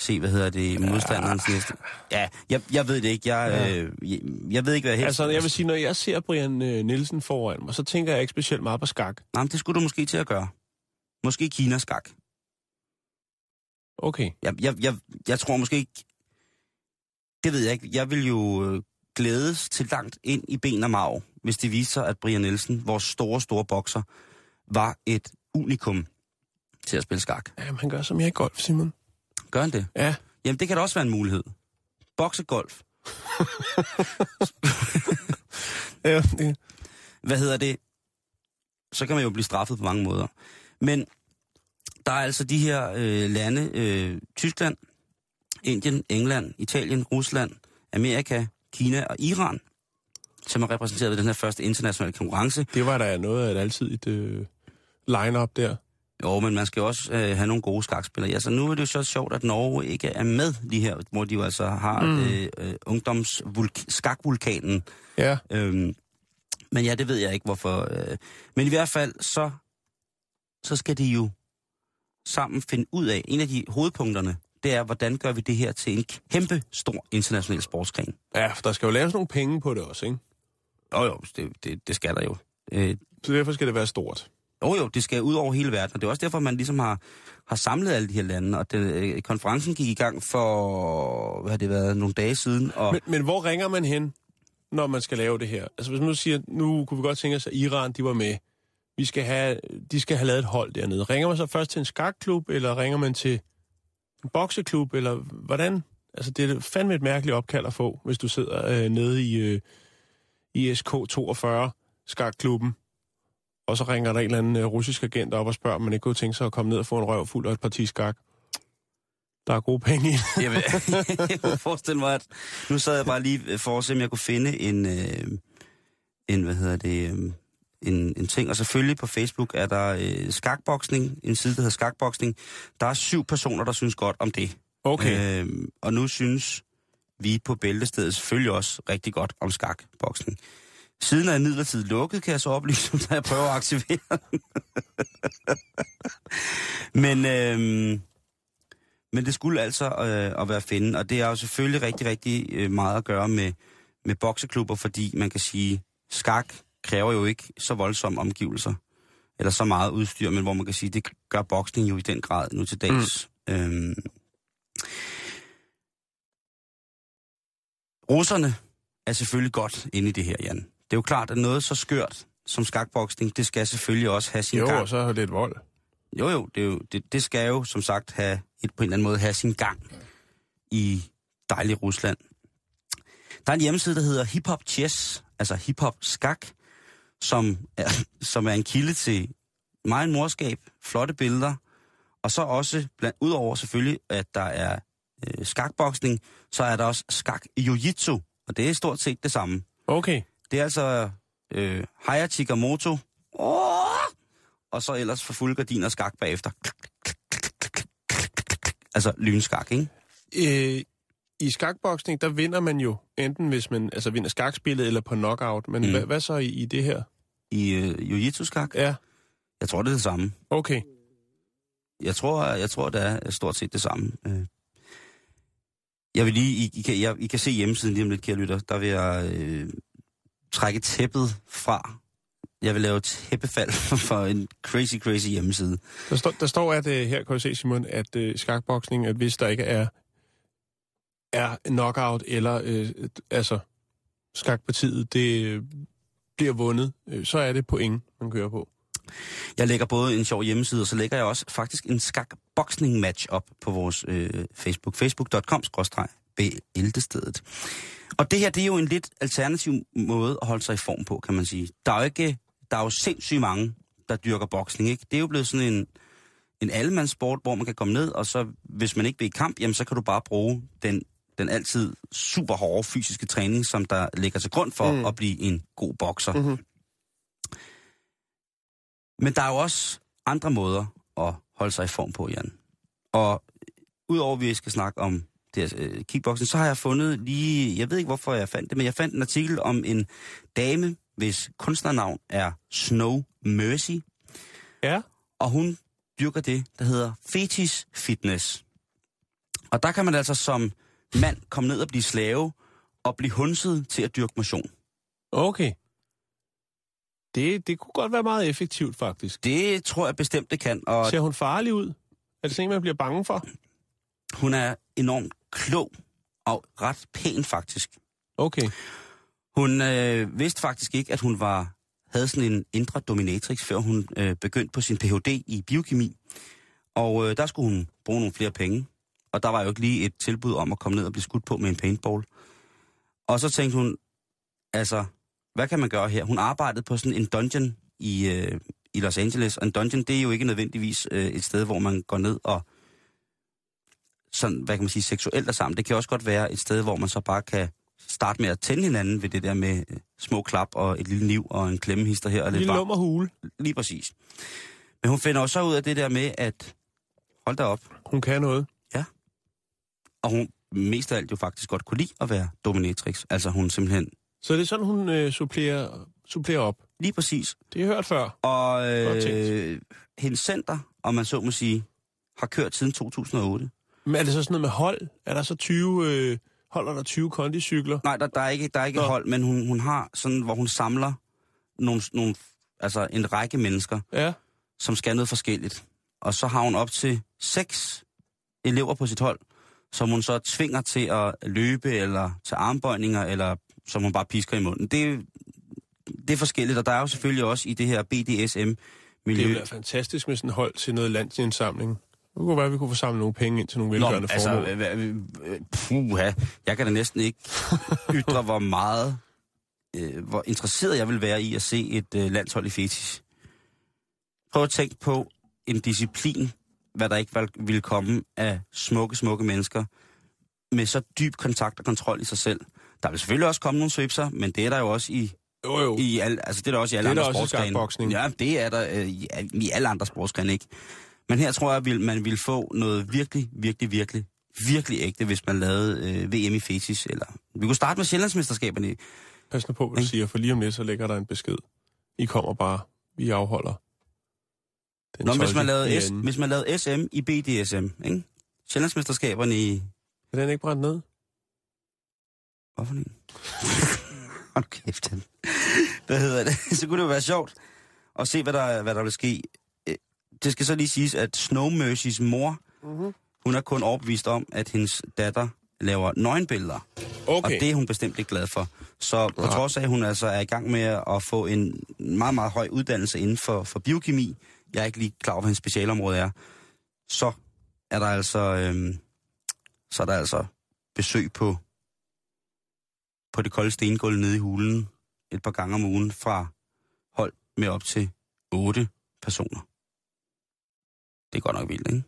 se, hvad hedder det, modstanderens næste. Ja, jeg, jeg ved det ikke. Jeg, Ja. øh, jeg, jeg ved ikke, hvad jeg. Altså, jeg vil sige, når jeg ser Brian øh, Nielsen foran mig, så tænker jeg ikke specielt meget på skak. Nej, men det skulle du måske til at gøre. Måske Kina skak. Okay. Jeg, jeg, jeg, jeg tror måske ikke... Det ved jeg ikke. Jeg vil jo øh, glædes til langt ind i ben og marv, hvis det viser sig, at Brian Nielsen, vores store, store bokser, var et unikum til at spille skak. Jamen, han gør som jeg i golf, Simon. Gør han det? Ja. Jamen, det kan da også være en mulighed. Boksegolf. ja det, hvad hedder det, så kan man jo blive straffet på mange måder. Men der er altså de her øh, lande, øh, Tyskland, Indien, England, Italien, Rusland, Amerika, Kina og Iran, som er repræsenteret ved den her første internationale konkurrence. det var da noget af et altid øh, line-up der. Jo, men man skal også øh, have nogle gode skakspillere. Altså, nu er det jo så sjovt, at Norge ikke er med lige her, hvor de jo altså har mm. øh, øh, ungdomsskakvulkanen. Ja. Øhm, men ja, det ved jeg ikke, hvorfor. Øh. Men i hvert fald, så, så skal de jo sammen finde ud af, en af de hovedpunkterne, det er, hvordan gør vi det her til en kæmpe stor international sportsgren. Ja, for der skal jo laves nogle penge på det også, ikke? Jo jo, det, det, det skal der jo. Øh, Så derfor skal det være stort. Jo jo, det skal ud over hele verden, og det er også derfor, man ligesom har, har samlet alle de her lande, og det, øh, konferencen gik i gang for, hvad har det været, nogle dage siden, og Men, men hvor ringer man hen, når man skal lave det her? Altså hvis man nu siger, nu kunne vi godt tænke os, at Iran, de var med. Vi skal have, de skal have lavet et hold dernede. Ringer man så først til en skakklub, eller ringer man til en bokseklub, eller hvordan? Altså det er fandme et mærkeligt opkald at få, hvis du sidder øh, nede i, øh, i SK42, skakklubben, og så ringer der en eller anden øh, russisk agent op og spørger, om man ikke kunne tænke sig at komme ned og få en røv fuld og et parti skak. der er gode penge i det. Jeg, vil, jeg kunne forestille mig, at nu sad jeg bare lige for at se, om jeg kunne finde en, øh, en hvad hedder det, øh, en, en ting. Og selvfølgelig på Facebook er der øh, skakboksning, en side, der hedder skakboksning. Der er syv personer, der synes godt om det. Okay. Øh, og nu synes vi på Bæltestedet selvfølgelig også rigtig godt om skakboksning. Siden er imidlertid lukket, kan jeg så oplyse, da jeg prøver at aktivere den. men, øh, men det skulle altså øh, at være finde, og det er jo selvfølgelig rigtig, rigtig øh, meget at gøre med, med bokseklubber, fordi man kan sige, skak kræver jo ikke så voldsomme omgivelser, eller så meget udstyr, men hvor man kan sige, det gør boksning jo i den grad nu til dags. Mm. Øhm, russerne er selvfølgelig godt inde i det her, Jan. Det er jo klart, at noget så skørt som skakboksning, det skal selvfølgelig også have sin Jo, gang. og så er det et vold. Jo, jo, det, er jo det, det skal jo som sagt have et, på en eller anden måde have sin gang i dejlig Rusland. Der er en hjemmeside, der hedder Hip Hop Chess, altså Hip Hop Skak, som er, som er en kilde til meget morskab, flotte billeder, og så også, blandt, udover selvfølgelig, at der er øh, skakboksning, så er der også skak jiu-jitsu, og det er stort set det samme. Okay. Det er altså øh, Hayachi Gamoto, oh! og så ellers for fulde gardiner skak bagefter. Altså lynskak, ikke? Øh, I skakboksning, der vinder man jo enten hvis man altså vinder skakspillet eller på knockout. Men Mm. hvad, hvad så i, i det her? I øh, jiu-jitsu-skak. Ja, Jeg tror, det er det samme. okay. Jeg tror, jeg tror det er stort set det samme. Øh. Jeg vil lige, I, I, kan, jeg, I kan se hjemmesiden lige om lidt, kære lytter. Der vil jeg øh, trække tæppet fra. Jeg vil lave tæppefald for en crazy, crazy hjemmeside. Der, står, der står, at øh, her kan du se, Simon, at øh, skakboksning, at hvis der ikke er, er knockout eller øh, altså skakpartiet, det øh, bliver vundet, øh, så er det point, man kører på. Jeg lægger både en sjov hjemmeside, og så lægger jeg også faktisk en skakboksning match op på vores øh, Facebook. facebook.com bæltestedet. Og det her, det er jo en lidt alternativ måde at holde sig i form på, kan man sige. Der er jo, ikke, der er jo sindssygt mange, der dyrker boksning, ikke? Det er jo blevet sådan en, en allemandssport, hvor man kan komme ned, og så, hvis man ikke vil i kamp, jamen så kan du bare bruge den, den altid super hårde fysiske træning, som der ligger til grund for mm. at blive en god bokser. Mhm. Men der er jo også andre måder at holde sig i form på, Jan. Og udover at vi skal snakke om det her, øh, kickboxing, så har jeg fundet lige, jeg ved ikke hvorfor jeg fandt det, men jeg fandt en artikel om en dame, hvis kunstnernavn er Snow Mercy, Ja, og hun dyrker det, der hedder fetish fitness. Og der kan man altså som mand komme ned og blive slave, og blive hunset til at dyrke motion. okay. Det, det kunne godt være meget effektivt, faktisk. Det tror jeg bestemt, det kan. Og Ser hun farlig ud? Er det sådan man bliver bange for? hun er enormt klog og ret pæn faktisk. Okay. Hun øh, vidste faktisk ikke, at hun var havde sådan en indre dominatrix, før hun øh, begyndte på sin Ph.D. i biokemi. Og øh, der skulle hun bruge nogle flere penge. Og der var jo ikke lige et tilbud om at komme ned og blive skudt på med en paintball. Og så tænkte hun, altså, hvad kan man gøre her? Hun arbejdede på sådan en dungeon i, øh, i Los Angeles. Og en dungeon, det er jo ikke nødvendigvis øh, et sted, hvor man går ned og sådan, hvad kan man sige, seksuelt er sammen. Det kan også godt være et sted, hvor man så bare kan starte med at tænde hinanden ved det der med øh, små klap og et lille niv og en klemmehister her. Og lidt Lille varm. lummerhule. Lige præcis. Men hun finder også ud af det der med, at hold da op, Hun kan noget. Og hun mest af alt jo faktisk godt kunne lide at være dominatrix. Altså hun simpelthen Så det er sådan, hun øh, supplerer, supplerer op. lige præcis. Det har jeg hørt før. Og øh, hendes center, om man så må sige, har kørt siden 2008. Men er det så sådan noget med hold? Er der så 20, øh, holder der 20 kondicykler? Nej, der, der er ikke, der er ikke Nå. hold, men hun, hun har sådan, hvor hun samler nogle, nogle, altså en række mennesker, Ja. som skal noget forskelligt. Og så har hun op til seks elever på sit hold, som hun så tvinger til at løbe, eller til armbøjninger, eller som hun bare pisker i munden. Det, er- det er forskelligt, og der er jo selvfølgelig også i det her Det BDSM-miljø... ville være fantastisk med sådan hold til noget landsindsamling. Det kunne være, at vi kunne få samlet nogle penge ind til nogle Nå, velgørende altså, formål. øh, puha, jeg kan da næsten ikke ytre, hvor meget, øh, hvor interesseret jeg vil være i at se et øh, landshold i fetish. Prøv at tænke på en disciplin, hvad der ikke ville komme af smukke, smukke mennesker med så dyb kontakt og kontrol i sig selv. Der vil selvfølgelig også komme nogle svipser, men det er der jo også i, Jo, jo. i, al, altså det er der også i alle Det andre sportsgrene. Ja, det er der øh, i, i alle andre sportsgrene, ikke? Men her tror jeg, at man vil få noget virkelig, virkelig, virkelig, virkelig ægte, hvis man lavede øh, VM i Fesis. Eller... Vi kunne starte med Sjællandsmesterskaberne. Pas nu på, hvad du Ikke? siger, for lige om lidt, så lægger der en besked. I kommer bare. Vi afholder. Den Nå, hvis 12. man, lavede S, hvis man lavede SM i BDSM, ikke? Sjællandsmesterskaberne i... Er den ikke brændt ned? Hvorfor en? Hold kæft, han. Hvad hedder det? Så kunne det jo være sjovt at se, hvad der, hvad der vil ske. Øh, Det skal så lige siges, at Snow Mercys mor, Mhm. hun er kun overbevist om, at hendes datter laver nøgenbilleder. Okay. Og det er hun bestemt ikke glad for. Så på trods af, at hun altså er i gang med at få en meget, meget høj uddannelse inden for, for biokemi, jeg er ikke lige klar over, hvad hendes specialområde er, så er der altså, øhm, så er der altså besøg på, på det kolde stengulv nede i hulen et par gange om ugen fra hold med op til otte personer. Det er godt nok vildt, ikke?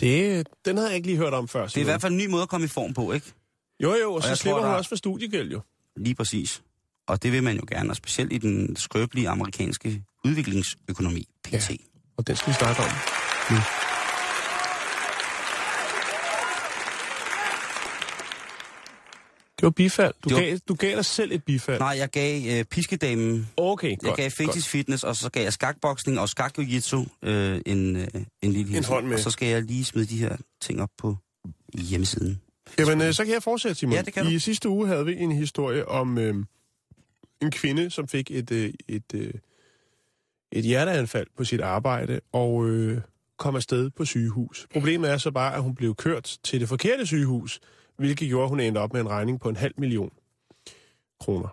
Det, den havde jeg ikke lige hørt om før. Det er i hvert fald en ny måde at komme i form på, ikke? Jo, jo, og så jeg slipper tror, hun der- også for studiegæld, jo. Lige præcis. Og det vil man jo gerne, og specielt i den skrøbelige amerikanske udviklingsøkonomi, PT. Ja. Og den skal vi snakke om nu. Det var bifald. Du, Det var- gav, du gav dig selv et bifald. Nej, jeg gav øh, piskedamen, Okay, jeg godt. gav fetish fitness, og så gav jeg skakboksning og skak øh, en, øh, en lille hilsen. hånd med. Og så skal jeg lige smide de her ting op på hjemmesiden. Godt. Jamen, øh, så kan jeg fortsætte, Simon. Ja, det kan du. I sidste uge havde vi en historie om øh, en kvinde, som fik et, øh, et, øh, et hjerteanfald på sit arbejde, og øh, kom afsted på sygehus. Problemet er så bare, at hun blev kørt til det forkerte sygehus, hvilket gjorde, at hun endte op med en regning på en halv million kroner.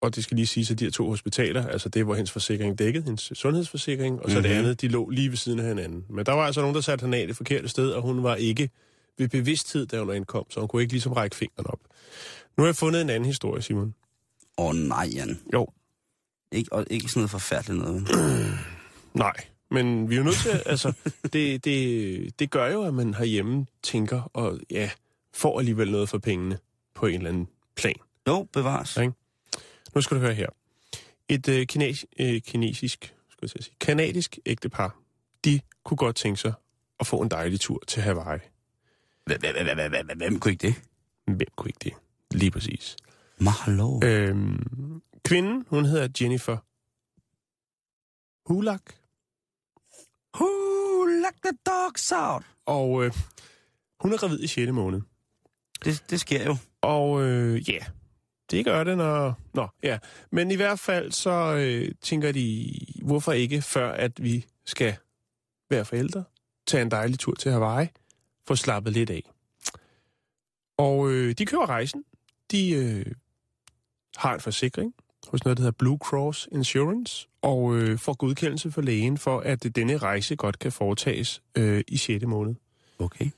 Og det skal lige sige, at de her to hospitaler, altså det, hvor hendes forsikring dækkede, hendes sundhedsforsikring, og så mm-hmm. det Mhm. andet, de lå lige ved siden af hinanden. Men der var altså nogen, der satte hende af det forkerte sted, og hun var ikke ved bevidsthed, da hun indkom, så hun kunne ikke ligesom række fingeren op. Nu har jeg fundet en anden historie, Simon. Åh oh, nej, Jan. Jo, Ikke, og ikke sådan noget forfærdeligt noget. nej. Men vi er jo nødt til, altså, det, det, det gør jo, at man herhjemme tænker, og ja, får alligevel noget for pengene på en eller anden plan. Jo, bevares. Ja. Nu skal du høre her. Et øh, kines, øh, kinesisk, skal jeg sige, kanadisk ægtepar, de kunne godt tænke sig at få en dejlig tur til Hawaii. Hvem kunne ikke det? Hvem kunne ikke det? Lige præcis. Mahalo. Øhm, kvinden, hun hedder Jennifer Hulak, let the dogs out? og øh, hun er gravid i 6. måned. Det, det sker jo. Og øh, ja, det gør det, når... Nå, ja. Men i hvert fald så øh, tænker de, hvorfor ikke, før at vi skal være forældre, tage en dejlig tur til Hawaii, få slappet lidt af. Og øh, de kører rejsen. De øh, har en forsikring hos noget, der hedder Blue Cross Insurance, og øh, får godkendelse for lægen for, at denne rejse godt kan foretages øh, i 6. måned. Okay.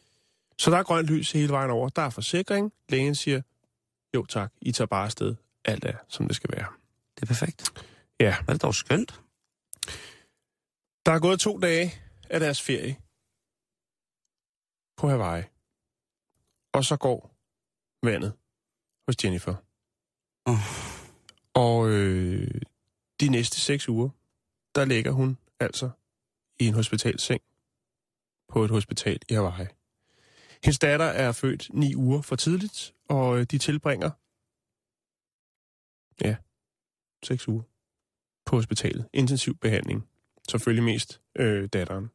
Så der er grønt lys hele vejen over. Der er forsikring. Lægen siger, jo tak, I tager bare afsted. Alt er, som det skal være. Det er perfekt. Ja. Hvad er det dog skønt? Der er gået to dage af deres ferie på Hawaii. Og så går vandet hos Jennifer. Oh. Og øh, de næste seks uger, der ligger hun altså i en hospitalseng på et hospital i Hawaii. Hendes datter er født ni uger for tidligt, og øh, de tilbringer ja, seks uger på hospitalet. Intensiv behandling. Selvfølgelig mest øh, datteren.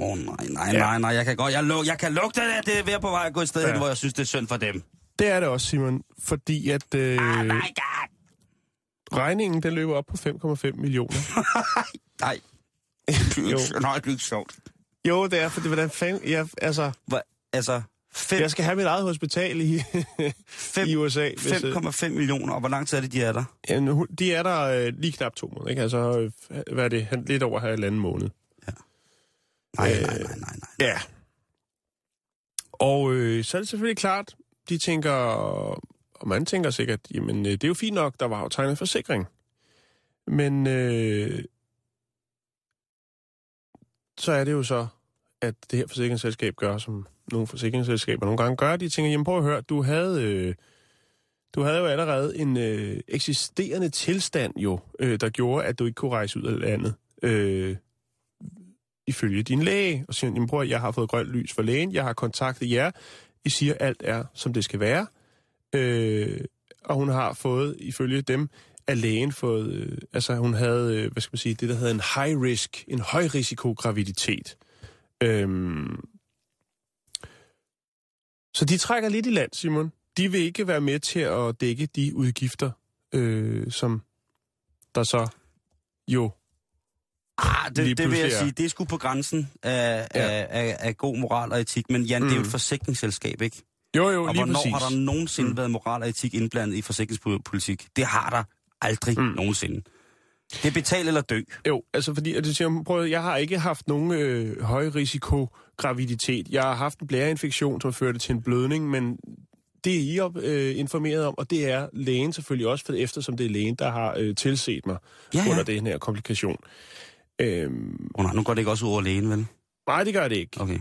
Åh oh, nej, nej, Ja. nej, nej. Jeg kan, godt, jeg, luk, jeg kan lugte det, det er ved på vej at gå et sted Ja. hen, hvor jeg synes, det er synd for dem. Det er det også, Simon, fordi at øh, Oh my god. regningen den løber op på 5,5 millioner. Nej. Jo. Nej, det er ikke sjovt. Jo, det er, fordi hvordan fanden... Jeg, altså, Hvor, altså, fem- jeg skal have mit eget hospital i, fem- i USA. Hvis, øh, 5,5 millioner, og hvor lang tid er det, de er der? ja, nu- de er der øh, lige knap to måneder, ikke? Altså, øh, hvad er det? Lidt over halvanden måned. Nej, Øh, nej, nej, nej, nej. Ja. Og øh, så er det selvfølgelig klart, de tænker, og man tænker sikkert, jamen øh, det er jo fint nok, der var jo tegnet forsikring. Men øh, så er det jo så, at det her forsikringsselskab gør, som nogle forsikringsselskaber nogle gange gør. De tænker, jamen prøv at høre, du havde, øh, du havde jo allerede en øh, eksisterende tilstand jo, øh, der gjorde, at du ikke kunne rejse ud af landet. Øh, ifølge din læge, og siger, jamen prøv at, jeg har fået grønt lys for lægen, jeg har kontaktet jer, i siger, alt er, som det skal være, øh, og hun har fået, ifølge dem, af lægen fået, øh, altså hun havde, øh, hvad skal man sige, det der hedder en high risk, en høj risiko graviditet. Øhm, så de trækker lidt i land, Simon. De vil ikke være med til at dække de udgifter, øh, som der så jo Ah, det, det vil jeg sige, det er sgu på grænsen af, Ja. af, af, af god moral og etik. Men Jan, mm. det er jo Mm. et forsikringsselskab, ikke? Jo, jo, Og lige hvornår præcis. har der nogensinde Mm. mm. været moral og etik indblandet i forsikringspolitik? Det har der aldrig Mm. mm. nogensinde. Det er betal eller dø. Jo, altså fordi, at du siger, prøv, jeg har ikke haft nogen øh, høj risiko graviditet. Jeg har haft en blæreinfektion, som førte til en blødning, men det er I op, øh, informeret om, og det er lægen selvfølgelig også, for eftersom det er lægen, der har øh, tilset mig ja, ja. under den her komplikation. Øhm, Oh, nej, nu går det ikke også ud over lægen, vel? nej, det gør det ikke. Okay.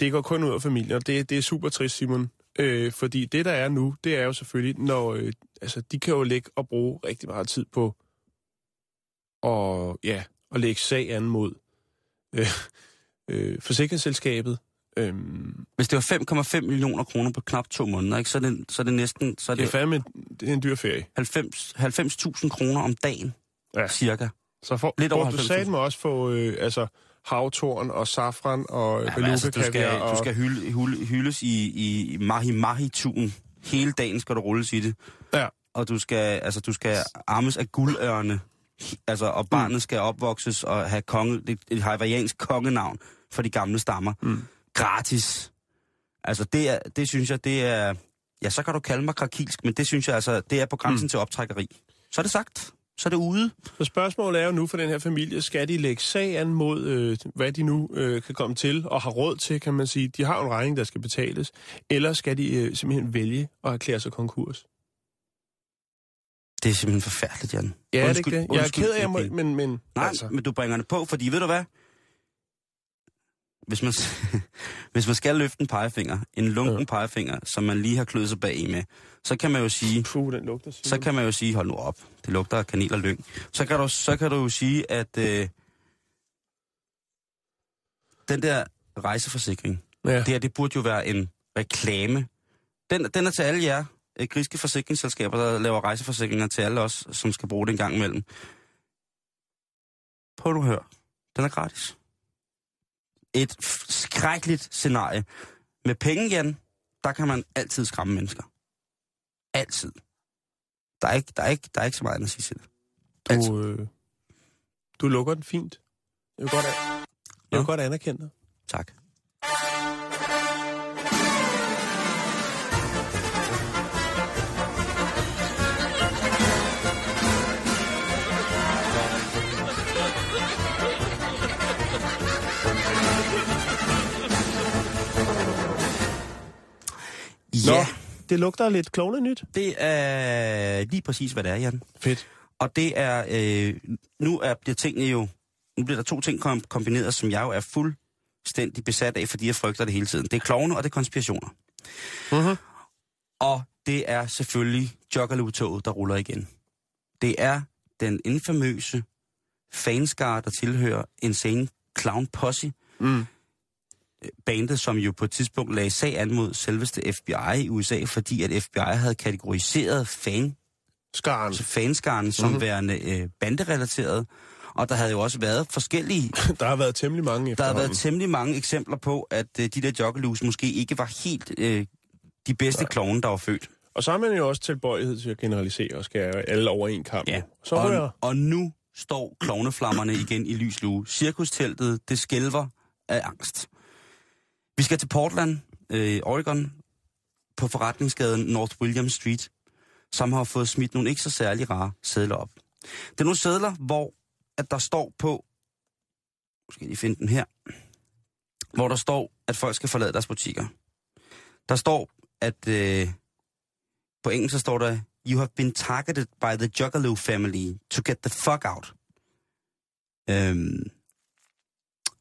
Det går kun ud af familien, og det, det er super trist, Simon. Øh, fordi det, der er nu, det er jo selvfølgelig, når... Øh, altså, de kan jo lægge og bruge rigtig meget tid på og, ja, at lægge sag an mod øh, øh, forsikringsselskabet. Øhm, Hvis det var 5,5 millioner kroner på knap to måneder, ikke, så, er det, så er det næsten så er det er det fandme det er en dyr ferie. 90 90.000 kroner om dagen, ja. cirka. Så for, Lidt over du 90.000. sagde mig også få øh, altså, havtorn og safran og ja, altså, du skal, og... du skal hylde, hylde, hyldes i, i mahi mahi tun Hele dagen skal du rulles i det. Ja. Og du skal, altså, du skal armes af guldørne. Altså, og barnet mm. skal opvokses og have konge, et, et hawaiiansk kongenavn for de gamle stammer. Mm. Gratis. Altså, det, er, det synes jeg, det er... Ja, så kan du kalde mig krakilsk, men det synes jeg altså, det er på grænsen mm. til optrækkeri. Så er det sagt. Så er det ude. Så spørgsmålet er jo nu for den her familie, skal de lægge sag an mod, øh, hvad de nu øh, kan komme til og har råd til, kan man sige. De har jo en regning, der skal betales. Eller skal de øh, simpelthen vælge at erklære sig konkurs? Det er simpelthen forfærdeligt, Jan. Ja, det er Undskyld- ikke det. Jeg er undskyld, ked af, jeg må, men, men Nej, altså, altså. men du bringer det på, fordi ved du hvad? Hvis man, hvis man skal løfte en pegefinger, en lunken Ja. pegefinger, som man lige har kløet sig bag med, så kan man jo sige, puh, den lugter. Så kan man jo sige, hold nu op, det lugter af kanel og lyng. Så kan du, så kan du jo sige, at øh, den der rejseforsikring, Ja. det her, det burde jo være en reklame. Den, den er til alle jer øh, griske forsikringsselskaber, der laver rejseforsikringer til alle os, som skal bruge det en gang imellem. Prøv nu at høre. Den er gratis. Et skrækkeligt scenarie. Med penge, Jan, der kan man altid skræmme mennesker. Altid. Der er ikke, der er ikke, der er ikke så meget andet at sige til det. Altid. Du, øh, du lukker den fint. Jeg vil godt, an- jeg vil godt anerkende dig. Tak. Det lugter lidt klovne nyt. det er lige præcis, hvad det er, Jan. Fedt. Og det er, øh, nu er, bliver tingene jo, nu bliver der to ting kom, kombineret, som jeg jo er fuldstændig besat af, fordi jeg frygter det hele tiden. Det er klovne, og det er konspirationer. Uh-huh. Og det er selvfølgelig Juggalo-toget, der ruller igen. Det er den infamøse fanskare, der tilhører Insane Clown Posse, Mm. Bandet, som jo på et tidspunkt lagde sag an mod selveste FBI i USA, fordi at FBI havde kategoriseret fan Skaren. altså fanskaren som Mhm. mm-hmm. værende øh, banderelateret. Og der havde jo også været forskellige, Der har været temmelig mange der har været temmelig mange eksempler på, at øh, de der joggelus måske ikke var helt øh, de bedste klovne, der var født. Og så har man jo også tilbøjelighed til at generalisere og skære alle over en kamp. Så rører. og, og nu står klovneflammerne igen i lys lue. Cirkusteltet, det skælver af angst. Vi skal til Portland, øh, Oregon, på forretningsgaden North William Street, som har fået smidt nogle ikke så særlig rare sædler op. Det er nogle sædler, hvor at der står på, måske jeg lige finde den her, hvor der står, at folk skal forlade deres butikker. Der står, at øh, på engelsk så står der, You have been targeted by the Juggalo family to get the fuck out. Øhm,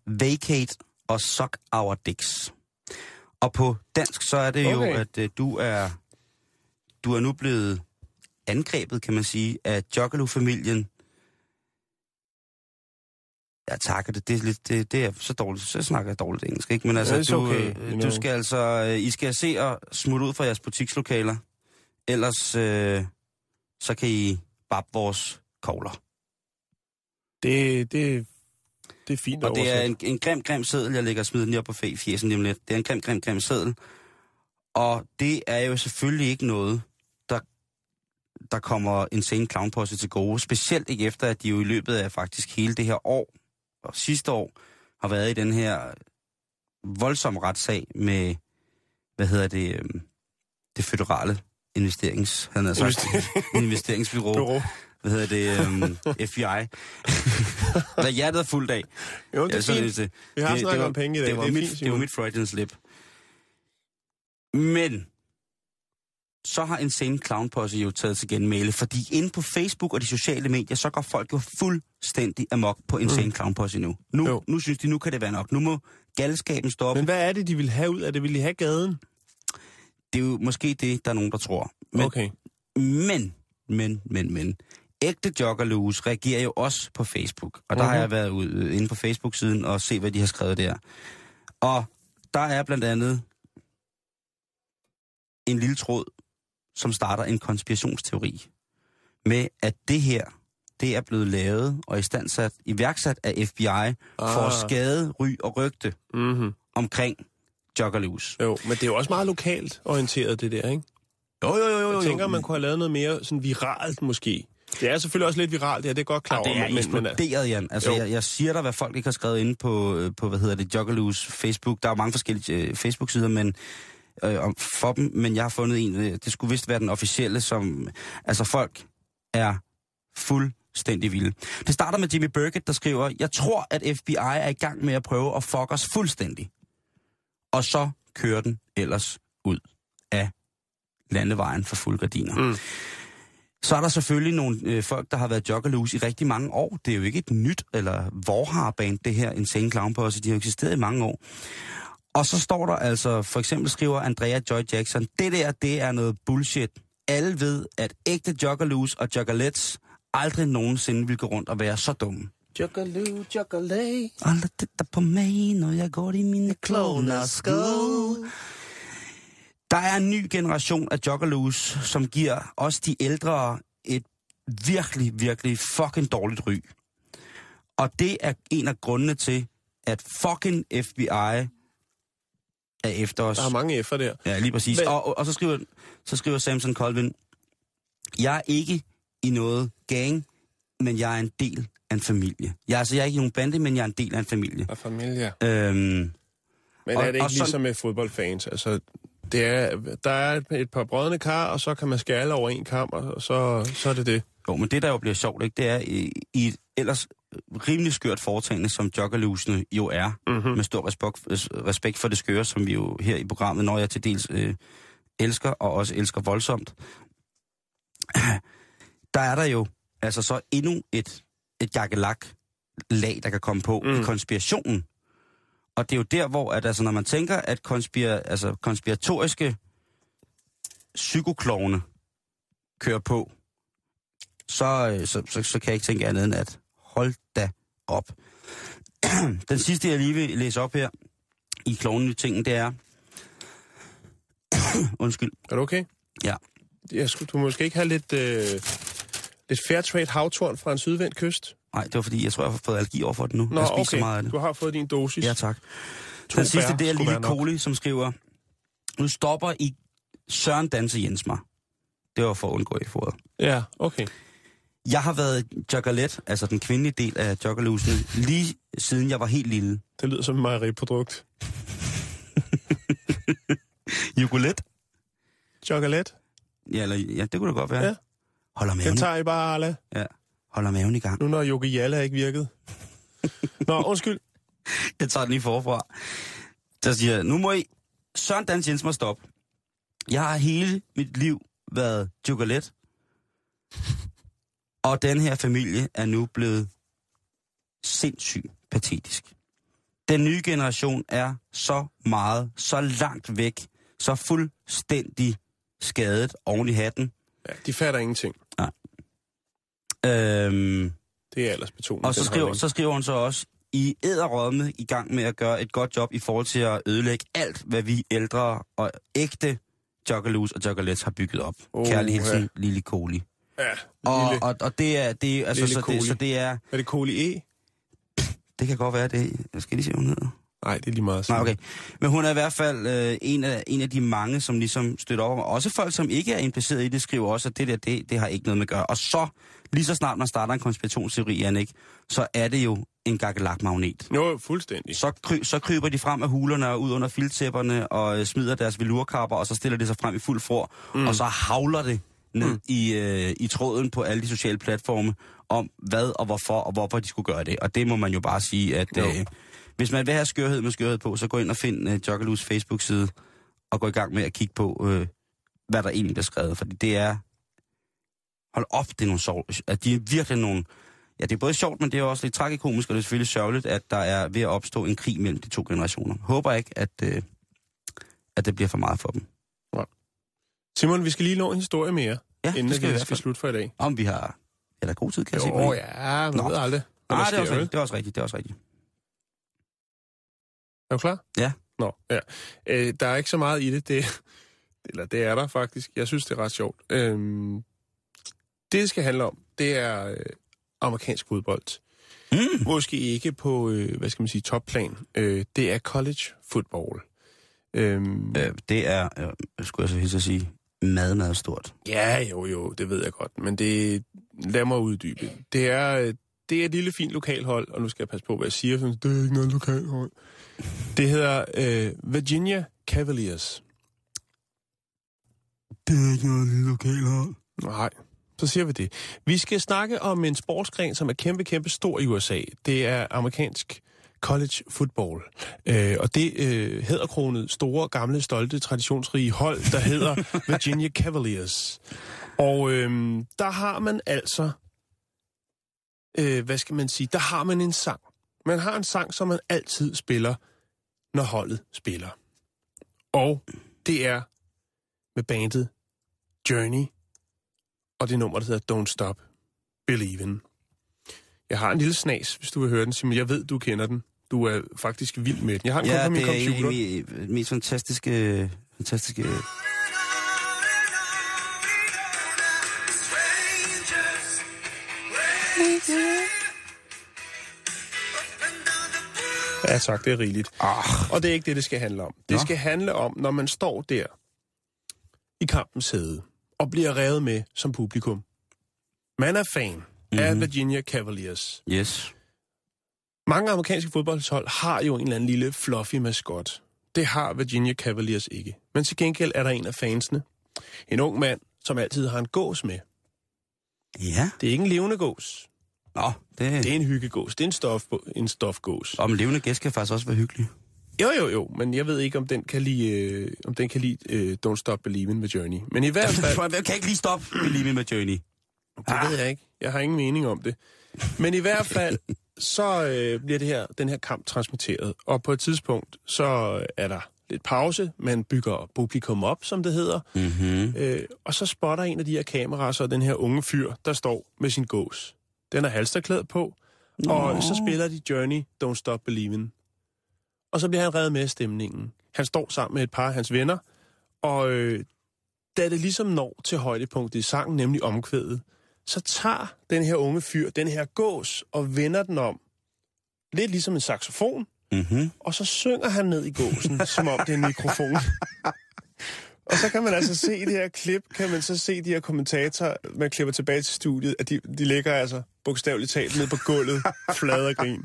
Vacate og Suck Our Dicks. Og på dansk, så er det okay. jo, at øh, du er du er nu blevet angrebet, kan man sige, af Juggalo-familien. Jeg takker det. Det er, lidt, det, det er så dårligt. Så snakker jeg dårligt engelsk, ikke? Men altså, It's du, okay, øh, du know. skal altså... øh, I skal se og smutte ud fra jeres butikslokaler. Ellers øh, så kan I babbe vores kogler. Det, det, det er fint Og det er en, en grim, grim seddel, jeg lægger og smider den lige op på fjesen lige om lidt. Det er en grim, grim, grim seddel. Og det er jo selvfølgelig ikke noget, der, der kommer en sen clownposse til gode. Specielt ikke efter, at de jo i løbet af faktisk hele det her år, og sidste år, har været i den her voldsomme retssag med, hvad hedder det, øhm, det føderale investerings, han havde sagt, investeringsbyrå Bureau. Hvad hedder det, um, FBI. Hvad hjertet er fuldt af. Jo, det er sådan fint. det. Vi har Det- snakket det var- om penge i dag. Det var, Det mit, fint, det var mit Freudian slip. Men så har en sen clownposse jo taget til genmæle, fordi inde på Facebook og de sociale medier, så går folk jo fuldstændig amok på en sen clownposse nu. Nu, Mm. Jo. nu synes de, nu kan det være nok. Nu må galskaben stoppe. Men hvad er det, de vil have ud af det? Vil de have gaden? Det er jo måske det, der er nogen, der tror. Men, Okay. Men, men, men, men. Ægte Joggerloose reagerer jo også på Facebook. Og der har Mhm. jeg været ude, øh, inde på Facebook-siden og se, hvad de har skrevet der. Og der er blandt andet en lille tråd, som starter en konspirationsteori med, at det her, det er blevet lavet og istandsat, iværksat af FBI ah. for at Ah. skade, ry og rygte Mm-hmm. omkring Joggerloose. Jo, men det er jo også meget lokalt orienteret, det der, ikke? Jo, jo, jo, jo. Jeg jo. tænker, man kunne have lavet noget mere sådan viralt, måske. Det er selvfølgelig også lidt viralt, det her, det er godt klar Og over. det er men, eksploderet, Jan. Altså, Jo. jeg, jeg siger dig, hvad folk ikke har skrevet inde på, øh, på hvad hedder det, Joggerloos Facebook. Der er jo mange forskellige øh, Facebook-sider, men øh, om- for dem, men jeg har fundet en, øh, det skulle vist være den officielle, som, altså folk er fuldstændig vilde. Det starter med Jimmy Burkett, der skriver, jeg tror, at FBI er i gang med at prøve at fuck os fuldstændig. Og så kører den ellers ud af landevejen for fuldgardiner. Mm. Så er der selvfølgelig nogle øh, folk, der har været joggerloose i rigtig mange år. Det er jo ikke et nyt eller vorhar-band, det her Insane Clown Posse. De har eksisteret i mange år. Og så står der altså, for eksempel skriver Andrea Joy Jackson, det der, det er noget bullshit. Alle ved, at ægte joggerloose og joggerlets aldrig nogensinde vil gå rundt og være så dumme. Juggaloo, juggalay. Alle titter på mig, når jeg går i mine klovnersko. Der er en ny generation af joggerloose, som giver os de ældre et virkelig, virkelig fucking dårligt ry. Og det er en af grundene til, at fucking FBI er efter os. Der er mange F'er der. Ja, lige præcis. Men- Og, og, og så, skriver, så skriver Samson Colvin, jeg er ikke i noget gang, men jeg er en del af en familie. Jeg, altså, jeg er ikke i nogen bande, men jeg er en del af en familie. Og familie. Øhm, Men Og- er det ikke og sådan- ligesom med fodboldfans? Altså, det er, der er et, et par brødne kar, og så kan man skære over en kamp, og så, så er det det. jo, men det, der jo bliver sjovt, ikke, det er i, i et ellers rimelig skørt foretagende, som joggerlusene jo er, Mm-hmm. med stor respekt, respekt for det skøre, som vi jo her i programmet, når jeg til dels øh, elsker, og også elsker voldsomt. Der er der jo altså så endnu et, et jakkelak lag, der kan komme på mm. i Mm. konspirationen. Og det er jo der, hvor at, altså, når man tænker, at konspira, altså, konspiratoriske psykoklovne kører på, så, øh, så, så, så kan jeg ikke tænke andet end at hold da op. Den sidste, jeg lige vil læse op her i klovnene tingen, det er... Undskyld. Er du okay? Ja. Jeg skulle, du måske ikke have lidt, øh, lidt fair trade havtorn fra en sydvendt kyst? Nej, det var fordi, jeg tror, jeg har fået allergi over for det nu. Nå, jeg spiser okay. så meget af det. Du har fået din dosis. Ja, tak. To Den sidste, det er Lille. Koli, som skriver, nu stopper I Søren Danse Jens mig. Det var for at undgå i foret. Ja, okay. Jeg har været joggerlet, altså den kvindelige del af joggerlusene, lige siden jeg var helt lille. Det lyder som et mejeriprodukt. Jogolet? Chocolate. Ja, eller, ja, det kunne det godt være. Ja. Holder Den maven, tager I bare, Arla. ja, holder maven i gang. Nu når Jogi Jalla ikke virkede. Nå, undskyld. Jeg tager den lige forfra. Der siger, nu må I... Søren Dans Jens må stoppe. Jeg har hele mit liv været chokolat. Og den her familie er nu blevet sindssygt patetisk. Den nye generation er så meget, så langt væk, så fuldstændig skadet oven i hatten. Ja, de fatter ingenting. Øhm, Det er aldersbetonet. og så skriver, så skriver hun så også, I æderrømme i gang med at gøre et godt job i forhold til at ødelægge alt, hvad vi ældre og ægte joggerloos og joggerlets har bygget op. Oh, Kærlig hilsen, ja. Lille Koli. Ja, Og, lille, og, og det er, det altså, så, det, så det er, er det Koli E? det kan godt være, det jeg skal lige se, hvad hun hedder. Nej, det er lige meget. Nej, okay. Men hun er i hvert fald øh, en, af, en af de mange, som ligesom støtter op. Også folk, som ikke er impliceret i det, skriver også, at det der, det, det har ikke noget med at gøre. Og så, lige så snart man starter en konspirationsteori, Jannik, så er det jo en gakkelakmagnet. Jo, fuldstændig. Så, kry, så kryber de frem af hulerne og ud under filtæpperne og øh, smider deres velurkapper, og så stiller de sig frem i fuld for, mm. og så havler det ned mm. i, øh, i tråden på alle de sociale platforme om hvad og hvorfor og hvorfor de skulle gøre det. Og det må man jo bare sige, at Jo. øh, hvis man vil have skørhed med skørhed på, så gå ind og find øh, Joggerloos Facebook-side og gå i gang med at kigge på, øh, hvad der egentlig bliver skrevet. Fordi det er... Hold op, det er nogle sov... At de er virkelig nogle... Ja, det er både sjovt, men det er også lidt tragikomisk, og det er selvfølgelig sørgeligt, at der er ved at opstå en krig mellem de to generationer. Håber ikke, at, øh, at det bliver for meget for dem. Simon, vi skal lige nå en historie mere, Ja, inden det skal vi skal slutte for i dag. Om vi har... Er der god tid, kan jeg se? Jo, ja, man Nå. ved aldrig. Nej, det er, også rigtigt, det er også rigtigt. Det er også rigtigt. Er du klar? Ja. Nå, ja. Øh, der er ikke så meget i det. det. Eller det er der faktisk. Jeg synes, det er ret sjovt. Øhm, det, det skal handle om, det er øh, amerikansk fodbold. Mm. Måske ikke på, øh, hvad skal man sige, topplan. Øh, det er college football. Øhm, Øh, det er, øh, skulle jeg så hilse at sige, meget, meget stort. Ja, jo, jo, det ved jeg godt, men det lad mig uddybe. Det er, øh, det er et lille fint lokalhold, og nu skal jeg passe på, hvad jeg siger, for det er ikke noget lokalhold. Det hedder øh, Virginia Cavaliers. Det er ikke noget lille lokalhold. Nej, så siger vi det. Vi skal snakke om en sportsgren, som er kæmpe, kæmpe stor i USA. Det er amerikansk college football. Øh, og det øh, hedderkronet store, gamle, stolte, traditionsrige hold, der hedder Virginia Cavaliers. Og øh, der har man altså, øh, hvad skal man sige, der har man en sang. Man har en sang, som man altid spiller, når holdet spiller. Og det er med bandet Journey, og det nummer, der hedder Don't Stop Believin'. Jeg har en lille snas, hvis du vil høre den, Simon. Jeg ved, du kender den. Du er faktisk vild med den. Jeg har den Ja, kun på min det er en af computer. de me- mest fantastiske, fantastiske... Ja tak, det er rigeligt. Ah, Og det er ikke det, det skal handle om. Det Nå. skal handle om, når man står der i kampens sæde og bliver revet med som publikum. Man er fan mm-hmm. af Mhm. Virginia Cavaliers. yes. Mange amerikanske fodboldhold har jo en eller anden lille fluffy maskot. Det har Virginia Cavaliers ikke. Men til gengæld er der en af fansene. En ung mand, som altid har en gås med. Ja. Det er ikke en levende gås. Nå, det... Det er en hyggegås. Det er en, stof, en stofgås. Om levende gæst kan faktisk også være hyggelig. Jo, jo, jo, men jeg ved ikke, om den kan lide, øh, om den kan lide øh, Don't Stop Believin' med Journey. Men i hvert fald, Jeg kan ikke lige stoppe Believe Me med Journey. det ved jeg ikke. Jeg har ingen mening om det. Men i hvert fald, så øh, bliver det her, den her kamp transmitteret. Og på et tidspunkt, så er der lidt pause. Man bygger publikum op, som det hedder. Mm-hmm. Øh, og så spotter en af de her kameraer så den her unge fyr, der står med sin gås. Den er halsterklædt på, og så spiller de Journey, Don't Stop Believin'. Og så bliver han reddet med af stemningen. Han står sammen med et par af hans venner, og øh, da det ligesom når til højdepunktet i sangen, nemlig omkvædet, så tager den her unge fyr den her gås og vender den om. Lidt ligesom en saxofon, Mm-hmm. og så synger han ned i gåsen, som om det er en mikrofon. og så kan man altså se i det her klip, kan man så se de her kommentatorer, man klipper tilbage til studiet, at de, de ligger altså bogstaveligt talt ned på gulvet, flade og grin.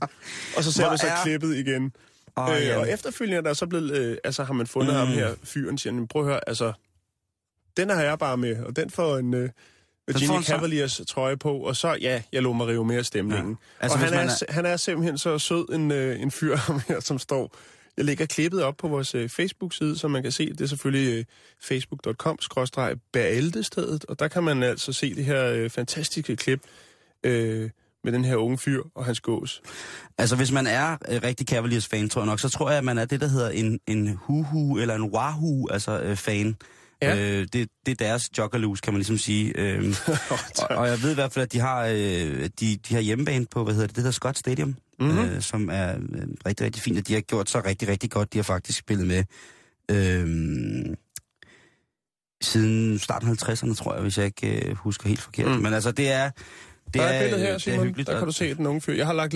Og så ser Hvor man så er- klippet igen. Oh, øh, og efterfølgende er der så blevet, øh, altså har man fundet mm. ham her, fyren, siger, prøv at høre, altså, den har jeg bare med, og den får en øh, Virginia Cavaliers trøje på, og så, ja, jeg lå mig rive mere stemningen. Ja. Altså, og han er, er... han er simpelthen så sød en, øh, en fyr, her, som står... Jeg lægger klippet op på vores øh, Facebook-side, så man kan se, det er selvfølgelig øh, facebook.com-bæltestedet, og der kan man altså se det her øh, fantastiske klip øh, med den her unge fyr og hans gås? Altså, hvis man er øh, rigtig Cavaliers-fan, tror jeg nok, så tror jeg, at man er det, der hedder en, en huhu eller en wahoo, altså øh, fan. Ja. Øh, det, det er deres joggerlus, kan man ligesom sige. Øhm, og, og jeg ved i hvert fald, at de har, øh, de, de har hjemmebane på, hvad hedder det, det hedder Scott Stadium, mm-hmm. øh, som er øh, rigtig, rigtig fint, og de har gjort så rigtig, rigtig godt. De har faktisk spillet med øh, siden starten af 50'erne, tror jeg, hvis jeg ikke øh, husker helt forkert. Mm. Men altså, det er... Det Der er et billede her, det er Simon. hyggeligt, Der kan du se den unge fyr. Jeg har lagt